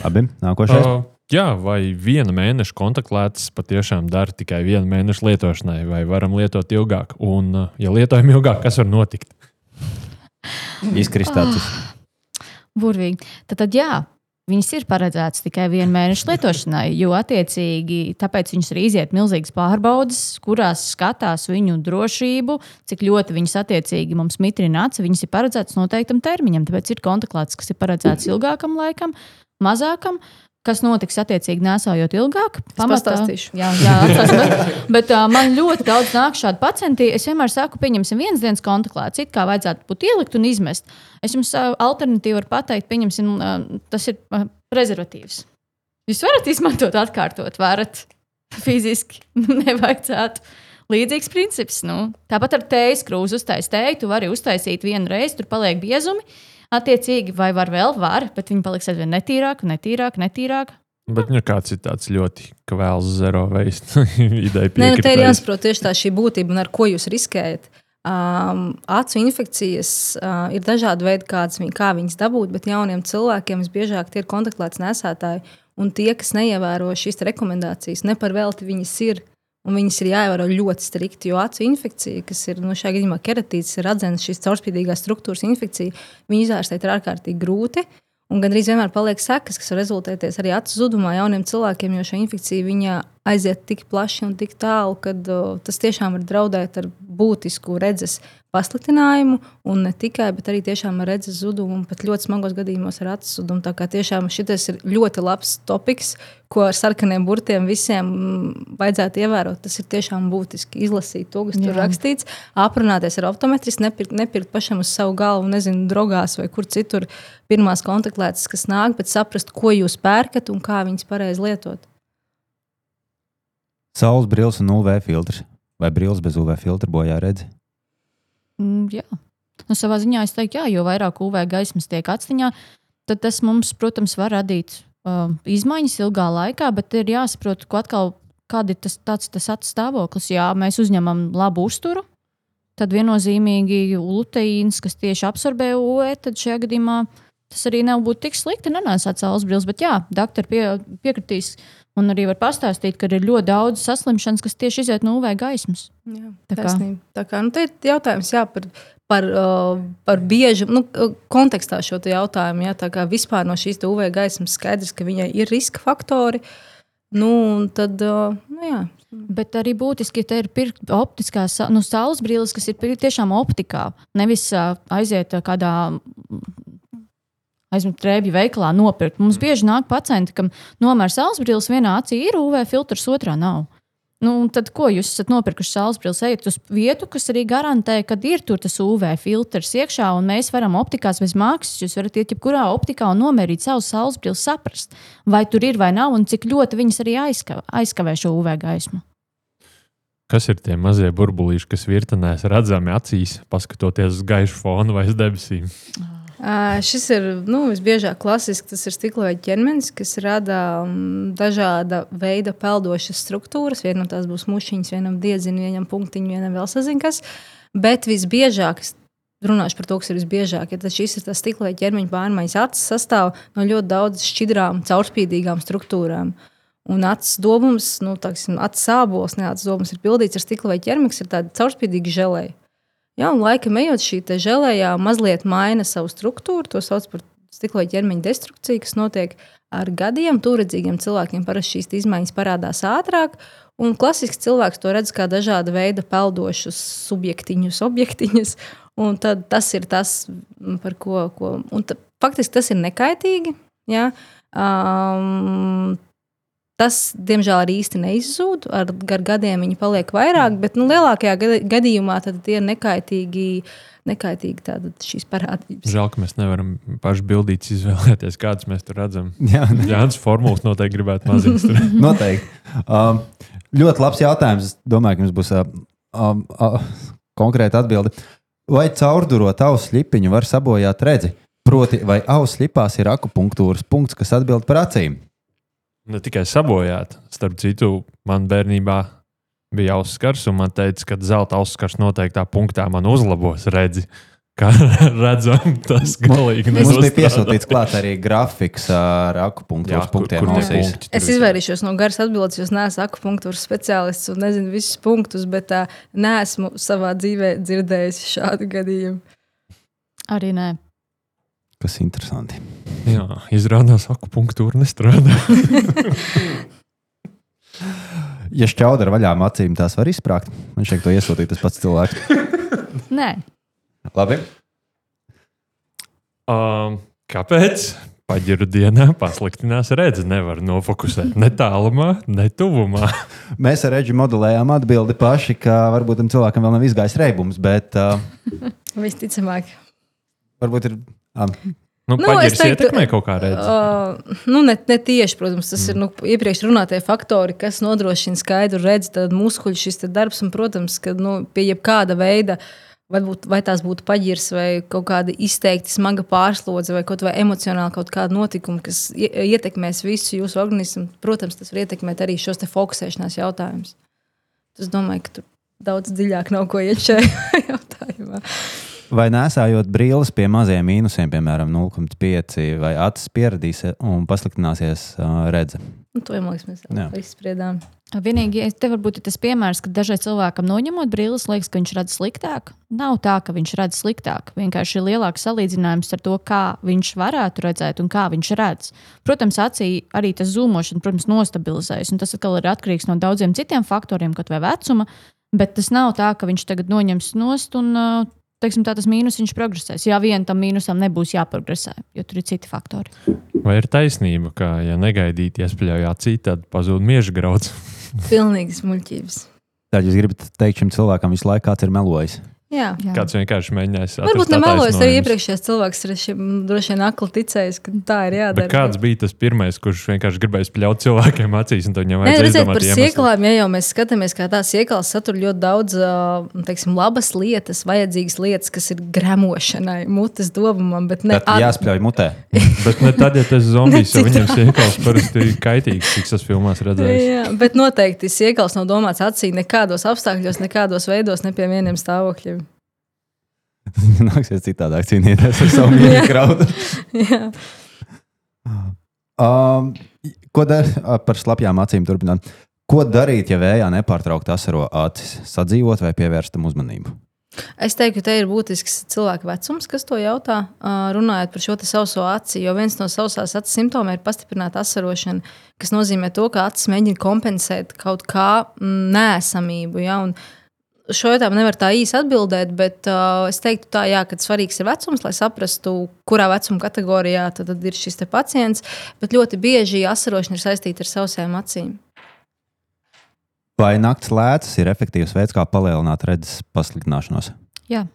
Labi, nākošais. Uh, jā, vai viena mēneša kontaktlētas patiešām dara tikai vienu mēnešu lietošanai, vai varam lietot ilgāk? Un, ja lietojam ilgāk, kas var notikt? Izkristāts. Oh, burvīgi. Tad, tad jā, Viņas ir paredzētas tikai vienu mēnešu lietošanai, jo attiecīgi tāpēc viņas arī iziet milzīgas pārbaudes, kurās skatās viņu drošību, cik ļoti viņas attiecīgi mums mitrina acis. Viņas ir paredzētas noteiktam termiņam, tāpēc ir kontaktlētas, kas ir paredzētas ilgākam laikam, mazākam. Kas notiks attiecīgi nesājot ilgāk. pastāstīšu. Jā, jā bet, bet uh, man ļoti daudz nāk šādu pacientu. Es vienmēr saku, pieņemsim vienas dienas kontaklēts, it kā vajadzētu būt ielikt un izmest. Es jums uh, alternatīvu varu pateikt, pieņemsim, uh, tas ir uh, prezervatīvs. Jūs varat izmantot, atkārtot, varat fiziski, nevajadzētu. Līdzīgs princips. Nu. Tāpat ar tējas krūzi uztaisīt tēju. Tu vari uztaisīt vienu reizi, tur paliek biezumi. Attiecīgi, vai var vēl, var, bet viņi paliks aizvien netīrāk, netīrāk, netīrāk. Bet nu, kāds ir tāds ļoti kvēls, zero veist ideja. Nē, nu, te ir jāsaprot tieši tā šī būtība un ar ko jūs riskējat. Um, acu infekcijas uh, ir dažādi veidi, kādas viņ, kā viņas dabūt, bet jauniem cilvēkiem visbiežāk tie ir kontaktlēts nesētāji. Un tie, kas neievēro šīs rekomendācijas, ne par velti viņas ir. Un viņas ir jāievēro ļoti strikti, jo acu infekcija, kas ir nu, šajā gadījumā keratīts, ir redzams šīs caurspīdīgās struktūras infekcija, viņu izārstēt ir ārkārtīgi grūti. Un gandrīz vienmēr paliek sekas, kas var rezultēties arī acu zudumā jauniem cilvēkiem, jo šī infekcija aiziet tik plaši un tik tālu, ka uh, tas tiešām var draudēt ar būtisku redzes pasliktinājumu, un ne tikai, bet arī tiešām ar redzes zudumu, un pat ļoti smagos gadījumos ar acu zudumu. Tā kā tiešām šis ir ļoti labs topiks, ko ar sarkaniem burtiem visiem mm, vajadzētu ievērot. Tas ir tiešām būtiski izlasīt to, kas Jā. tur rakstīts, aprunāties ar optometristu, nepirkt, nepirkt pašam uz savu galvu, nezinu, drogās vai kur citur pirmās kontaktlētas, kas nāk, bet saprast, ko jūs pērkat un kā viņas pareizi lietot. Saules brīvs un UV filtrs. Vai brīvs bez UV filtra bojā redzi? Mm, jā. Nu, savā ziņā es teiktu, jā, jo vairāk UV gaismas tiek atstiņā, tad tas mums, protams, var radīt uh, izmaiņas ilgā laikā, bet ir jāsaprot, ko atkal, kāda ir tas, tāds, tas atstāvoklis. Jā, mēs uzņemam labu uzturu, tad viennozīmīgi luteīns, kas tieši absorbē UV, tad šajā gadījumā tas arī nebūtu tik slikti nenēsāt saules brīvs. Bet jā, doktori pie, piekritīs un arī var pastāstīt, ka ir ļoti daudz saslimšanas, kas tieši iziet no UV gaismas. Jā, Tā kā- tā kā nu, ir jautājums jā, par, par, uh, par biežu nu, uh, kontekstā šo jautājumu. Jā, tā kā vispār no šīs UV gaismas skaidrs, ka viņai ir riska faktori. Nu, tad, uh, nu, jā, Bet arī būtiski, ja te ir pirkt optiskās nu, saules brilles, kas ir tiešām optikā. Nevis ā, aiziet ā, kādā aizmet trēbju veikalā nopirkt. Mums bieži nāk pacienti, kam nomēr saules brilles vienā acī ir UV filtrs, otrā nav. Nu, tad, ko jūs esat nopirkuši saules brilles, ejiet uz vietu, kas arī garantē, ka ir tur tas UV filtrs iekšā, un mēs varam optikās bez maksas. Jūs varat iet jebkurā optikā un nomērīt savus saules brilles, saprast, vai tur ir vai nav, un cik ļoti viņas arī aizkavē, aizkavē šo UV gaismu. Kas ir tie mazie burbulīši, kas virtenēs redzami acīs, paskatoties uz gaišu fonu vai uz debesīm? Ā, Šis ir nu, visbiežāk klasisks. Tas ir stikla ķermenis, kas rada um, dažāda veida peldošas struktūras. Vienam tās būs mušiņas, vienam diedziņš, vienam punktiņš, vienam vēl sazina kas. Bet visbiežāk, runāšu par to, kas ir visbiežāk, ja tas ir tas stikla ķermeņa pārmaiņas. Acis sastāv no ļoti daudzām šķidrām, caurspīdīgām struktūrām. Un acis dobums, nu, tāksim, acis sābols, ne acis dobums ir pildīts ar stikla vai ķermeni, kas ir tāda caurspīdīga žēlēja. Ja, un laikam ejot šī žēlējā, mazliet maina savu struktūru. To sauc par stikla ķermeņa destrukciju, kas notiek ar gadiem. Turedzīgiem cilvēkiem parasti šīs izmaiņas parādās ātrāk. Un klasisks cilvēks to redz kā dažāda veida peldošus subjektiņus, objektiņus. Un tas ir tas, par ko. ko un ta, faktiski tas ir nekaitīgi. Ja? Um, Tas, diemžēl, arī īsti neizzūd. Ar, gadiem viņi paliek vairāk, bet nu, lielākajā gadījumā tad tie ir nekaitīgi, nekaitīgi tātad šīs parādības. Žēl, ka mēs nevaram paši bildīt, izvēlēties, kādas mēs tur redzam. Jā, Jānis formulas noteikti gribētu tur. noteikti. Um, ļoti labs jautājums. Es domāju, ka jums būs uh, um, uh, konkrēta atbilde. Vai caurdurot ausu slipiņu var sabojāt redzi? Proti, vai ausu slipās ir akupunktūras punkts, kas atbild par acīm? Ne tikai sabojāt, starp citu, man bērnībā bija auskars, un man teica, ka zelta auskars noteiktā punktā man uzlabos redzi. Kā redzam, tas galīgi Mums bija piesūtīts klāt arī grafiks ar akupunktūras kur- punktiem. kur ausīs. punkti Es izvairīšos no garas atbildes, jo es neesmu akupunktūras speciālists un nezinu visus punktus, bet uh, neesmu savā dzīvē dzirdējis šādu gadījumu. Arī nē. Kas interesanti. Jā, izrādās, ka akupunktūra nestrādā. Ja šķaudra ar vaļām acīm tās var izsprāgt, man šeit to iesūtīja tas pats cilvēks. nē. Labi. Um, kāpēc? paģiru dienā pasliktinās redzi. Nevar nofokusēt ne tālumā, ne tuvumā. Mēs ar Reģu modelējām atbildi paši, ka varbūt tam cilvēkam vēl nav izgājis reibums, bet uh, Visticamāk. varbūt ir. Uh, Nu, Nu, es teiktu, ietekmē kaut kā redzi. Uh, nu, ne, ne tieši, protams, tas mm. ir nu, iepriekš runātie faktori, kas nodrošina skaidru redzi, tad muskuļu šis te darbs, un, protams, ka nu, pie jebkāda veida, varbūt, vai tās būtu paģirs vai kaut kāda izteikti smaga pārslodze vai kaut vai emocionāli kaut kāda notikuma, kas ie- ietekmēs visu jūsu organismu, protams, tas var ietekmēt arī šos te fokusēšanās jautājumus. Es domāju, ka tur daudz dziļāk nav ko iet šajā jautājumā. Vai nesājot brīles pie maziem mīnusiem, piemēram, 0,5 vai acis pieradīs un pasliktināsies uh, redze? Nu, to jau mēs izspriedām. Vienīgi te varbūt ir tas piemērs, ka dažai cilvēkam noņemot brīles, liekas, ka viņš redz sliktāk. Nav tā, ka viņš redz sliktāk. Vienkārši ir lielāks salīdzinājums ar to, kā viņš varētu redzēt un kā viņš redz. Protams, acī arī tas zūmošana, protams, nostabilizējas. un Tas atkal ir atkarīgs no daudziem citiem faktoriem, kaut vai vecuma. Bet tas nav tā, ka viņš tagad noņems nost un ā, teiksim, tā, tas mīnus viņš progresēs. Jā, vien tam mīnusam nebūs jāprogresē, jo tur ir citi faktori. Vai ir taisnība, ka, ja negaidīti iespļauj acī, tad pazūd mieža grauds? Pilnīgi smuļķības. Tad jūs gribat teikt šim cilvēkam visu laiku, kāds ir melojis. Jā. Jā. Kāds vienkārši mēģinājis Varbūt nemelojas arī iepriekšējais cilvēks, ir šim droši vien akli ticējis, ka tā ir jādara. Bet kāds bija tas pirmais, kurš vienkārši gribēja spļaut cilvēkiem acīs, Nē, redziet, par sieklām, ja jau mēs skatāmies, kā tās sieklas satur ļoti daudz teiksim, labas lietas, vajadzīgas lietas, kas ir gremošanai, mutes dobumam, bet ne Tad jāspļauj mutē. Bet ne tad, ja tas zombijs jau viņam siekals parasti ir kaitīgs, cik tas filmās redzējis. Jā, bet noteikti siekals nav domāts acī nekādos apstākļos, nekādos veidos, ne pie vieniem stāvokļiem. Nāksies citādāk cīnīties ar savu mīļo graudu. Jā. Um, ko darīt par slapjām acīm? Turpināt. Ko darīt, ja vējā nepārtraukti asaro acis? Sadzīvot vai pievērst tam uzmanību? Es teiktu, ka te ir būtisks cilvēka vecums, kas to jautā, ā, runājot par šo te sauso aci. Jo viens no sausās acis simptomiem ir pastiprināta asarošana, kas nozīmē to, ka acis mēģina kompensēt kaut kā mm, nēsamību. Ja? Un Šo jautājumu nevar tā īsi atbildēt, bet uh, es teiktu, tā, jā, ka svarīgs ir vecums, lai saprastu, kurā vecuma kategorijā tad, tad ir šis te pacients. Bet ļoti bieži asarošana ir saistīta ar sausajām acīm. Vai naktas lēcas ir efektīvs veids, kā palielināt redzes pasliktināšanos? Jā,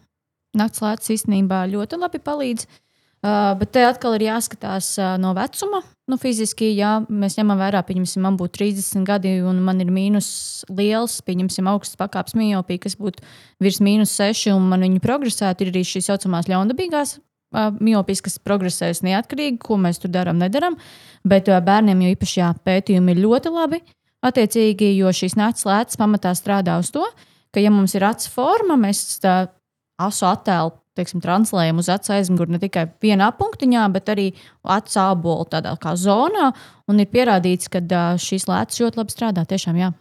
naktas lēcas īstenībā ļoti labi palīdz. Uh, bet te atkal ir jāskatās uh, no vecuma. Nu, fiziski, ja mēs ņemam vērā, pieņemsim, man būtu 30 gadi, un man ir mīnus liels, pieņemsim, augsts pakāpes miopija, kas būtu virs mīnus 6, un man viņa progresētu, ir arī šīs saucamās ļaundabīgās uh, miopijas, kas progresēs neatkarīgi, ko mēs tur darām, nedaram. Bet uh, bērniem jau īpaši jā, pētījumi ir ļoti labi. Attiecīgi, jo šīs naktas lētas pamatā strādā uz to, ka, ja mums ir acu forma, mēs tā asu attēlu teiksim, translējam uz acu aizmuguri ne tikai vienā punktiņā, bet arī acu ābolu tādā kā zonā. Un ir pierādīts, ka šīs lētas ļoti labi strādā. Tiešām, jā.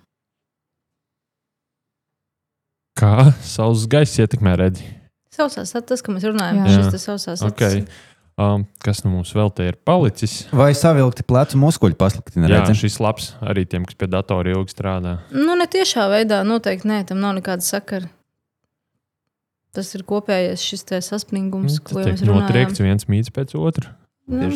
Kā saules gaiss ietekmē redzi? Sausās, tas, ko mēs runājam, Jā. šis te sausās. Okay. Um, kas nu mums vēl te ir palicis? Vai savilkti plecu muskuļi pasliktina Jā, redzi? šis labs arī tiem, kas pie datora ilgi strādā. Nu, ne tiešā veidā, noteikti nē, tam nav nekāda sakara. Tas ir kopējais šis saspringums, ko jau mēs runājam. Notriekts viens mīts pēc otra. Nu.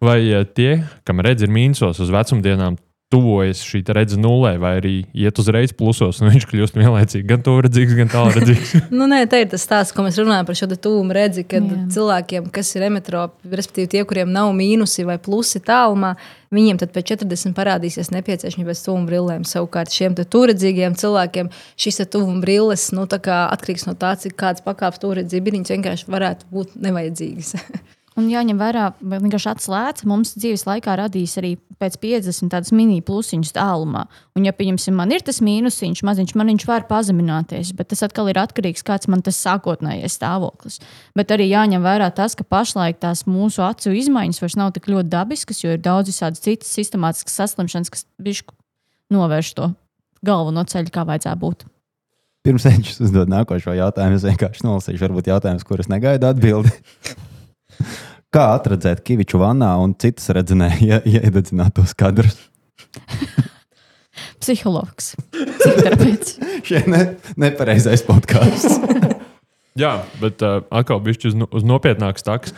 Vai tie, kam redz ir mīnusos uz vecumdienām, tuvojas šī redzes nulē, vai arī iet uzreiz plusos, un viņš kļūst vienlaicīgi gan tālredzīgs, gan tālredzīgs? Nu, nē, tā ir tas stāsts, ko mēs runājam par šo tuvumu redzi, kad Jā. Cilvēkiem, kas ir emetropi, respektīvi tie, kuriem nav mīnusi vai plusi tālumā, viņiem tad pēc 40 parādīsies nepieciešamība pēc tuvuma brillēm. Savukārt šiem te turedzīgiem cilvēkiem šis tuvuma brilles nu, tā kā atkarīgs no tā, cik kāds pakāpes turedzība ir. Viņas vienkārši varētu būt nevajadzīgas. Un jāņem vērā, ka vienkārši atslēdz mums dzīves laikā radīs arī pēc 50 tādas mini plusiņas tālumā. Un, ja pieņemsim, man ir tas mīnusiņš, maziņš, man viņš var pazemināties, bet tas atkal ir atkarīgs no kāds man tas sākotnējais stāvoklis. Bet arī jāņem vērā tas, ka pašlaik tās mūsu acu izmaiņas vairs nav tik ļoti dabiskas, jo ir daudz visādas citas sistemātiskas saslimšanas, kas bišku novērš to galveno ceļu, kā vajadzētu būt. Pirms viņš uzdod nākošo jautājumu, es vienkārši nolasīšu, varbūt jautājumus, kurus negaidu atbildi. Kā atradzēt kiviču vannā un citas redzinēja iededzinātos kadrus? Psihologs. Šie ne, nepareizais podkāsts. Jā, bet uh, atkal bišķi uz, uz nopietnāks taks.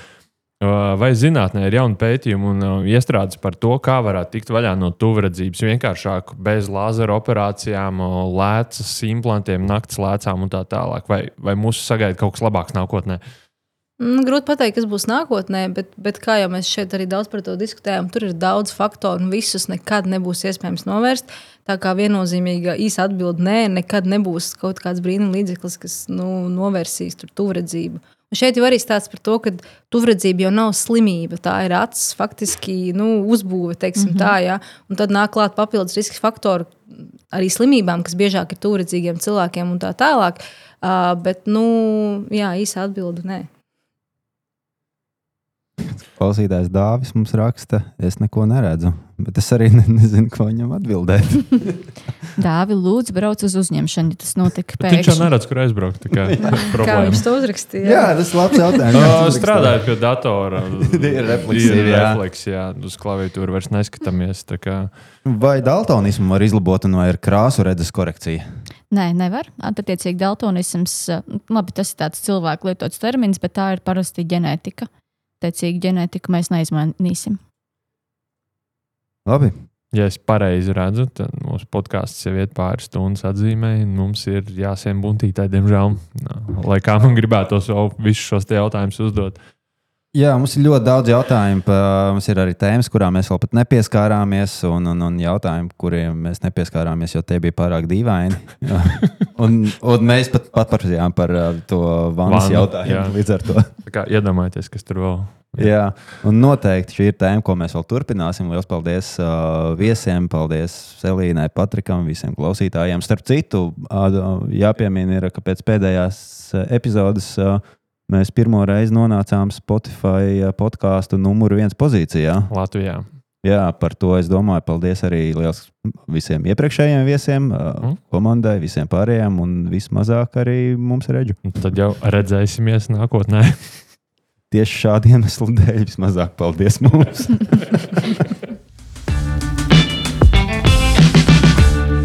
Uh, Vai zinātnē ir jauni pētījumi un uh, iestrādes par to, kā varētu tikt vaļā no tuvredzības vienkāršāk, bez lāzera operācijām, uh, lēcas implantiem, naktas lēcām un tā tālāk? Vai, vai mūs sagaida kaut kas labāks nākotnē? Nu, grūti pateikt, kas būs nākotnē, bet, bet kā jau mēs šeit arī daudz par to diskutējām, tur ir daudz faktoru un visus nekad nebūs iespējams novērst. Tā kā viennozīmīga īsa atbilde nē, nekad nebūs kaut kāds brīnum līdzeklis, kas nu, novērsīs tuvredzību. Un šeit jau arī stāsts par to, ka tuvredzība jau nav slimība. Tā ir acis, faktiski nu, uzbūve, teiksim, mm -hmm. tā, ja? un tad nāk klāt papildus riska faktori arī slimībām, kas biežāk ir tuvredzīgiem cilvēkiem un tā tālāk. Uh, bet, nu, jā, īsa atbilde nē. Klausītājs Dāvis mums raksta, es neko neredzu, bet es arī ne, nezinu, ko viņam atbildēt. Dāvi, lūdzu, brauc uz uzņemšanu, ja tas notika Bet Viņš jau neredz, kur aizbraukt. tā Kā, Kā viņš to uzrakstīja? Jā, tas ir labs jautājums. Strādājot pie datora, Ir refleksija, ir jā. uz klaviatūru vairs neskatāmies. tā kā- Vai daltonismu var izlabot, vai ir krāsu redzes korekcija? Nē, nevar. Attiecīgi, daltonisms, labi, tas ir tāds cilvēku lietots termins, bet tā ir parasti ģenētika. Attiecīgi, ģenētiku mēs neizmainīsim. Labi. Ja es pareizi redzu, tad mūsu podkāsts jau iet pāris stundas atzīmē. Mums ir jāsiem buntītāji, diemžēl. Lai kā man gribētos vēl visus šos te jautājumus uzdot. Jā, mums ir ļoti daudz jautājumu. Mums ir arī tēmas, kurām mēs vēl pat nepieskārāmies, un, un, un jautājumi, kuriem mēs nepieskārāmies, jo tie bija pārāk dīvaini. Jā. un, un mēs pat, pat prasījām par uh, to vannas Vannu, jautājumu. jā. Līdz ar to. Iedomājieties, kas tur vēl ir. Jā, un noteikti šī ir tēma, ko mēs vēl turpināsim. Lielas paldies uh, viesiem, paldies Selīnai, Patrikam, visiem klausītājiem. Starp citu, uh, jāpiemina, ir, ka pēc pēdējās uh, epizodes uh, mēs pirmo reizi nonācām Spotify uh, podkāstu numuru viens pozīcijā. Latvijā. Jā, par to es domāju. Paldies arī liels visiem iepriekšējiem viesiem, Mm. komandai, visiem pārējiem, un vismazāk arī mums redzu. Tad jau redzēsimies nākotnē. Tieši šādu iemeslu dēļ vismazāk paldies mums.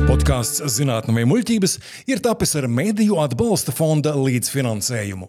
Podkāsts Zinātnē, muļķības ir tapis ar Mēdīju atbalsta fonda līdzfinansējumu.